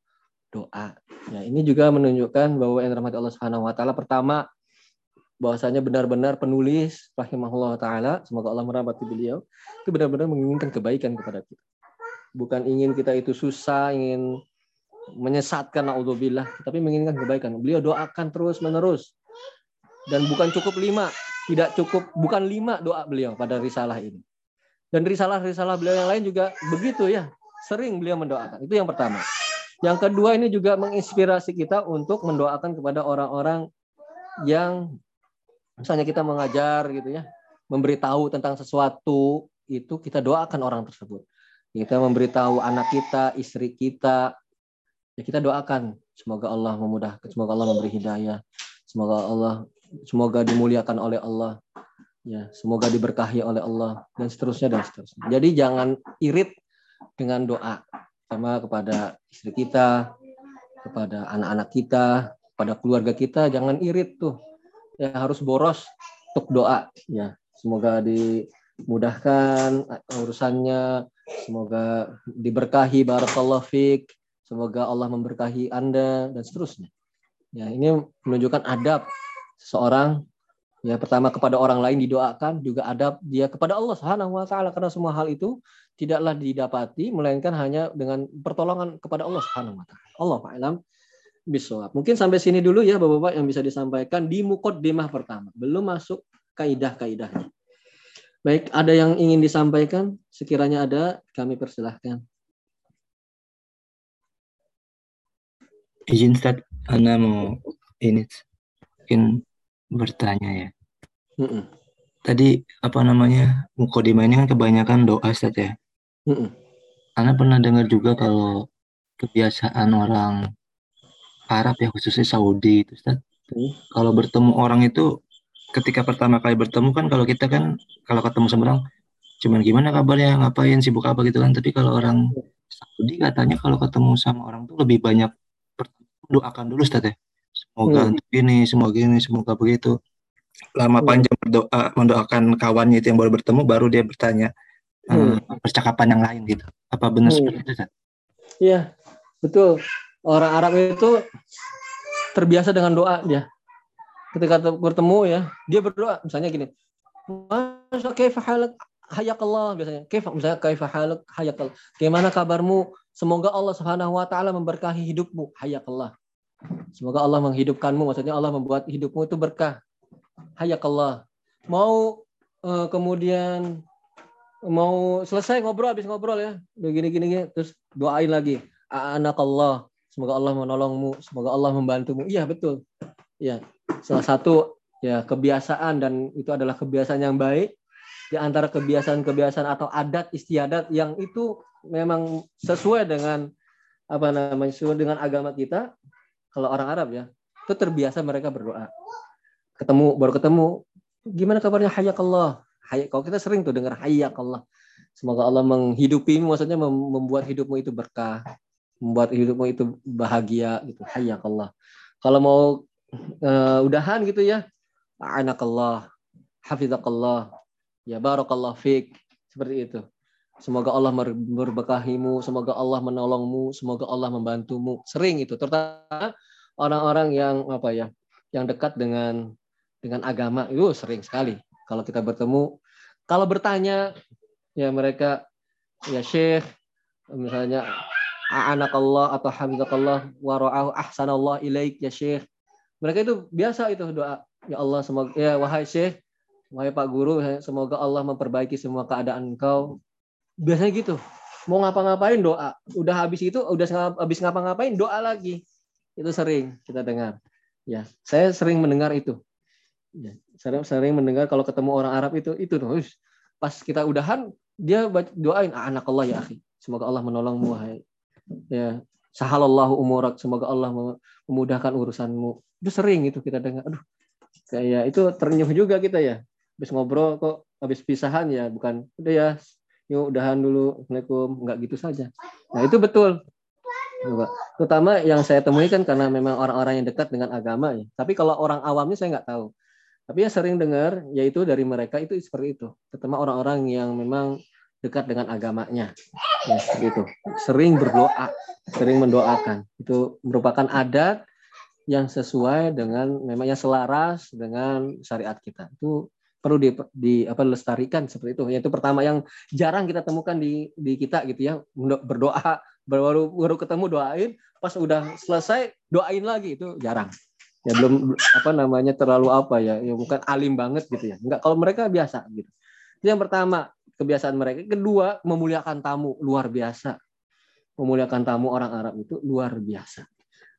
doa. Ya, ini juga menunjukkan bahwa yang rahmat Allah Subhanahu wa taala pertama bahwasanya benar-benar penulis rahimahullah taala semoga Allah merahmati beliau itu benar-benar menginginkan kebaikan kepada kita bukan ingin kita itu susah ingin menyesatkan naudzubillah tapi menginginkan kebaikan beliau doakan terus menerus dan bukan cukup lima tidak cukup bukan lima doa beliau pada risalah ini. Dan risalah-risalah beliau yang lain juga begitu ya sering beliau mendoakan. Itu yang pertama. Yang kedua ini juga menginspirasi kita untuk mendoakan kepada orang-orang yang misalnya kita mengajar gitu ya, memberitahu tentang sesuatu itu kita doakan orang tersebut. Kita memberitahu anak kita, istri kita, ya kita doakan. Semoga Allah memudahkan, semoga Allah memberi hidayah, semoga Allah semoga dimuliakan oleh Allah, ya semoga diberkahi oleh Allah dan seterusnya dan seterusnya. Jadi jangan irit dengan doa sama kepada istri kita, kepada anak-anak kita, kepada keluarga kita, jangan irit tuh. Ya harus boros untuk doa. Ya semoga dimudahkan urusannya. Semoga diberkahi. Barakallahu fik. Semoga Allah memberkahi Anda dan seterusnya. Ya ini menunjukkan adab seorang ya pertama kepada orang lain didoakan juga adab dia kepada Allah Subhanahu wa taala karena semua hal itu tidaklah didapati melainkan hanya dengan pertolongan kepada Allah Subhanahu wa taala. Allah alam bisawab. Mungkin sampai sini dulu ya Bapak-bapak yang bisa disampaikan di mukaddimah pertama. Belum masuk kaidah-kaidahnya. Baik, ada yang ingin disampaikan? Sekiranya ada, kami persilahkan. Izin Ustaz, Anda mau ini bertanya ya. Mm -mm. Tadi apa namanya mukodima ini kan kebanyakan doa Ustaz ya. Mm -mm. Anda pernah dengar juga kalau kebiasaan orang Arab ya khususnya Saudi itu Ustaz. Hmm. Kalau bertemu orang itu ketika pertama kali bertemu kan kalau kita kan kalau ketemu sama orang cuman gimana kabarnya ngapain sibuk apa gitu kan tapi kalau orang Saudi katanya kalau ketemu sama orang tuh lebih banyak doakan dulu Ustaz ya semoga hmm. untuk ini semoga ini semoga begitu lama hmm. panjang berdoa mendoakan kawannya itu yang baru bertemu baru dia bertanya hmm. uh, percakapan yang lain gitu apa benar hmm. seperti itu? Iya betul orang Arab itu terbiasa dengan doa dia. Ketika bertemu ya, dia berdoa misalnya gini. Masya kaifa halak hayakallah biasanya. Kaifa misalnya kaifa halak hayakallah. Gimana kabarmu? Semoga Allah Subhanahu wa taala memberkahi hidupmu. Hayakallah. Semoga Allah menghidupkanmu, maksudnya Allah membuat hidupmu itu berkah. Hayakallah. Mau uh, kemudian mau selesai ngobrol habis ngobrol ya begini gini, gini terus doain lagi anak Allah Semoga Allah menolongmu, semoga Allah membantumu. Iya, betul. Ya, salah satu ya kebiasaan dan itu adalah kebiasaan yang baik di antara kebiasaan-kebiasaan atau adat istiadat yang itu memang sesuai dengan apa namanya dengan agama kita kalau orang Arab ya itu terbiasa mereka berdoa. Ketemu baru ketemu gimana kabarnya? Hayakallah. Hay kalau kita sering tuh dengar hayakallah. Semoga Allah menghidupi maksudnya membuat hidupmu itu berkah membuat hidupmu itu bahagia gitu. Hayakallah. Kalau mau uh, udahan gitu ya anakallah hafizakallah ya barakallah fik. Seperti itu Semoga Allah berberkahimu, semoga Allah menolongmu, semoga Allah membantumu. Sering itu, terutama orang-orang yang apa ya, yang dekat dengan dengan agama itu sering sekali. Kalau kita bertemu, kalau bertanya ya mereka ya Syekh misalnya anak Allah atau hafizakallah wa ra'ahu ahsanallah ilaik ya Syekh. Mereka itu biasa itu doa. Ya Allah semoga ya wahai Syekh, wahai Pak Guru, semoga Allah memperbaiki semua keadaan engkau biasanya gitu. Mau ngapa-ngapain doa. Udah habis itu udah habis ngapa-ngapain doa lagi. Itu sering kita dengar. Ya saya sering mendengar itu. Ya, sering sering mendengar kalau ketemu orang Arab itu itu tuh pas kita udahan dia doain ah, anak Allah ya akhi. Semoga Allah menolongmu hai ya sahalallahu umurak. Semoga Allah memudahkan urusanmu. Itu sering itu kita dengar. Aduh kayak itu ternyuh juga kita ya. Habis ngobrol kok habis pisahan ya bukan. Udah ya yuk udahan dulu. Assalamualaikum. Nggak gitu saja. Nah itu betul. Terutama yang saya temui kan karena memang orang-orang yang dekat dengan agama ya tapi kalau orang awamnya saya nggak tahu. Tapi yang sering dengar yaitu dari mereka itu seperti itu. Terutama orang-orang yang memang dekat dengan agamanya. Ya itu. Sering berdoa. Sering mendoakan. Itu merupakan adat yang sesuai dengan memangnya selaras dengan syariat kita. Itu perlu di, di apa lestarikan seperti itu. Yaitu pertama yang jarang kita temukan di di kita gitu ya, berdoa baru baru ketemu doain, pas udah selesai doain lagi itu jarang. Ya belum apa namanya terlalu apa ya, ya bukan alim banget gitu ya. Enggak kalau mereka biasa gitu. Itu yang pertama, kebiasaan mereka. Kedua, memuliakan tamu luar biasa. Memuliakan tamu orang Arab itu luar biasa.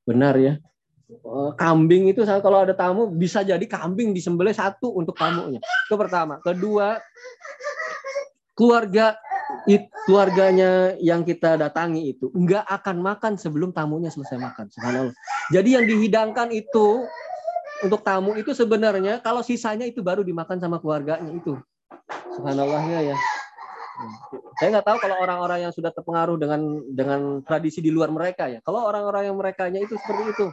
Benar ya. Eh, kambing itu kalau ada tamu bisa jadi kambing disembelih satu untuk tamunya. Itu pertama. Kedua, keluarga keluarganya yang kita datangi itu nggak akan makan sebelum tamunya selesai makan. Subhanallah. Jadi yang dihidangkan itu untuk tamu itu sebenarnya kalau sisanya itu baru dimakan sama keluarganya itu. Subhanallahnya ya. Saya nggak tahu kalau orang-orang yang sudah terpengaruh dengan dengan tradisi di luar mereka ya. Kalau orang-orang yang merekanya itu seperti itu.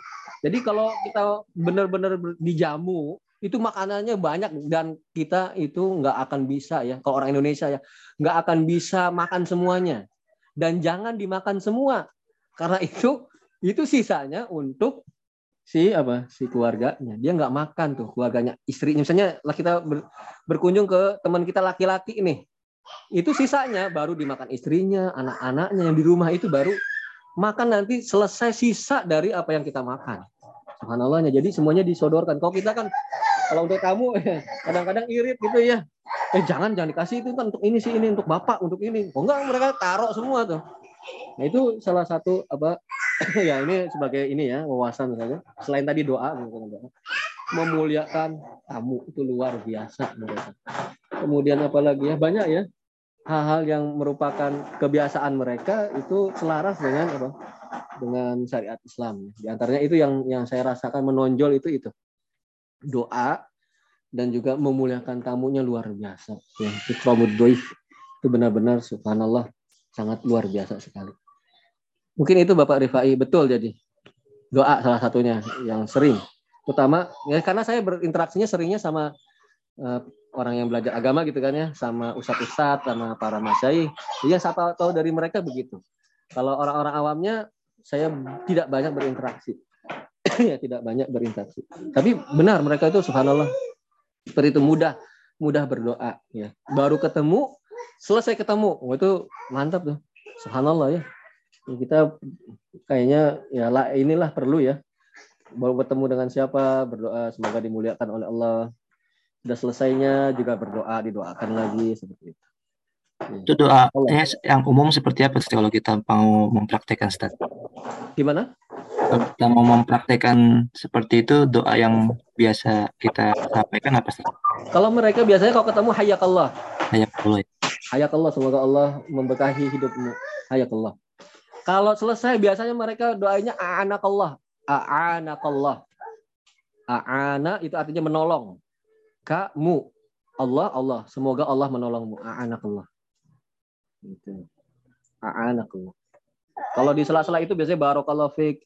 Jadi kalau kita benar-benar dijamu, itu makanannya banyak dan kita itu nggak akan bisa ya. Kalau orang Indonesia ya, nggak akan bisa makan semuanya. Dan jangan dimakan semua, karena itu itu sisanya untuk si apa si keluarganya dia nggak makan tuh keluarganya istrinya misalnya kita ber, berkunjung ke teman kita laki-laki nih itu sisanya baru dimakan istrinya anak-anaknya yang di rumah itu baru makan nanti selesai sisa dari apa yang kita makan Subhanallahnya. Jadi semuanya disodorkan. Kalau kita kan kalau untuk kamu [laughs] kadang-kadang irit gitu ya. Eh jangan jangan dikasih itu kan untuk ini sih ini untuk bapak untuk ini. Oh enggak mereka taruh semua tuh. Nah itu salah satu apa [coughs] ya ini sebagai ini ya wawasan misalnya. Selain tadi doa misalnya memuliakan tamu itu luar biasa mereka. Kemudian apalagi ya banyak ya hal-hal yang merupakan kebiasaan mereka itu selaras dengan apa dengan syariat Islam. Di antaranya itu yang yang saya rasakan menonjol itu itu doa dan juga memuliakan tamunya luar biasa. Ya, doif itu benar-benar subhanallah sangat luar biasa sekali. Mungkin itu Bapak Rifai betul jadi doa salah satunya yang sering. Utama ya karena saya berinteraksinya seringnya sama uh, orang yang belajar agama gitu kan ya, sama ustadz-ustadz, sama para masyai. Jadi yang saya tahu dari mereka begitu. Kalau orang-orang awamnya saya tidak banyak berinteraksi. [coughs] ya tidak banyak berinteraksi. Tapi benar mereka itu subhanallah seperti itu mudah mudah berdoa ya. Baru ketemu, selesai ketemu. Oh, itu mantap tuh. Subhanallah ya. Kita kayaknya ya lah inilah perlu ya. Baru bertemu dengan siapa, berdoa semoga dimuliakan oleh Allah. Sudah selesainya juga berdoa, didoakan lagi seperti itu. Itu doa yang umum seperti apa sih kalau kita mau mempraktekkan Ustaz? Gimana? Kalau kita mau mempraktekkan seperti itu doa yang biasa kita sampaikan apa sih? Kalau mereka biasanya kalau ketemu hayakallah. Hayakallah. Hayakallah semoga Allah memberkahi hidupmu. Hayakallah. Kalau selesai biasanya mereka doanya a'anakallah. A'anakallah. A'ana itu artinya menolong. Kamu. Allah, Allah. Semoga Allah menolongmu. A'anakallah. Gitu. A'anakallah. Kalau di sela-sela itu biasanya barokallah fik.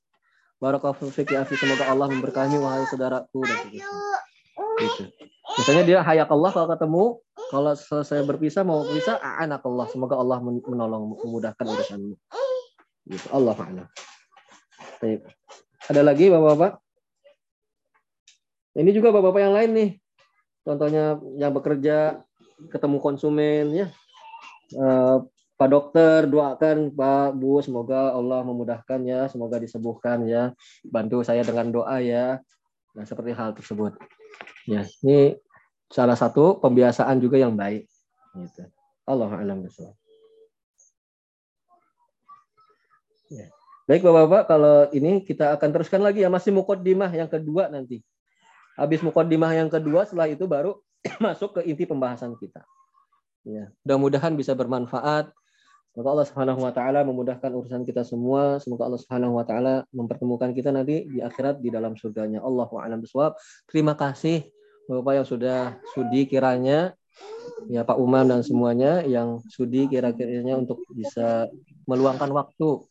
Barokallah fik ya Semoga Allah memberkahi wahai saudaraku. Dan gitu. Biasanya dia hayakallah kalau ketemu. Kalau selesai berpisah mau berpisah, a'anakallah. Semoga Allah menolong, memudahkan urusanmu. Gitu. Allah ma'ala. Ada lagi Bapak-Bapak? Ini juga bapak-bapak yang lain nih. Contohnya yang bekerja ketemu konsumen ya. Uh, Pak dokter doakan Pak Bu semoga Allah memudahkan ya, semoga disembuhkan ya. Bantu saya dengan doa ya. Nah, seperti hal tersebut. Ya, ini salah satu pembiasaan juga yang baik. Gitu. Allah alam Baik Bapak-bapak, kalau ini kita akan teruskan lagi ya masih mukodimah yang kedua nanti. Habis mukaddimah yang kedua, setelah itu baru [clears throat] masuk ke inti pembahasan kita. Ya, mudah-mudahan bisa bermanfaat. Semoga Allah Subhanahu wa taala memudahkan urusan kita semua. Semoga Allah Subhanahu wa taala mempertemukan kita nanti di akhirat di dalam surganya. Allahu a'lam bishawab. Terima kasih Bapak yang sudah sudi kiranya ya Pak Umam dan semuanya yang sudi kira-kiranya untuk bisa meluangkan waktu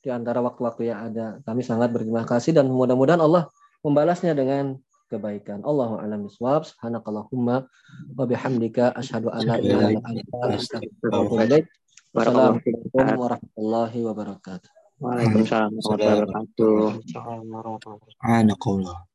di antara waktu-waktu yang ada. Kami sangat berterima kasih dan mudah-mudahan Allah membalasnya dengan kebaikan. Allahu a'lam bishawab. Subhanakallahumma wa bihamdika asyhadu an la ilaha illa anta astaghfiruka wa Wassalamualaikum warahmatullahi wabarakatuh. Waalaikumsalam warahmatullahi wabarakatuh.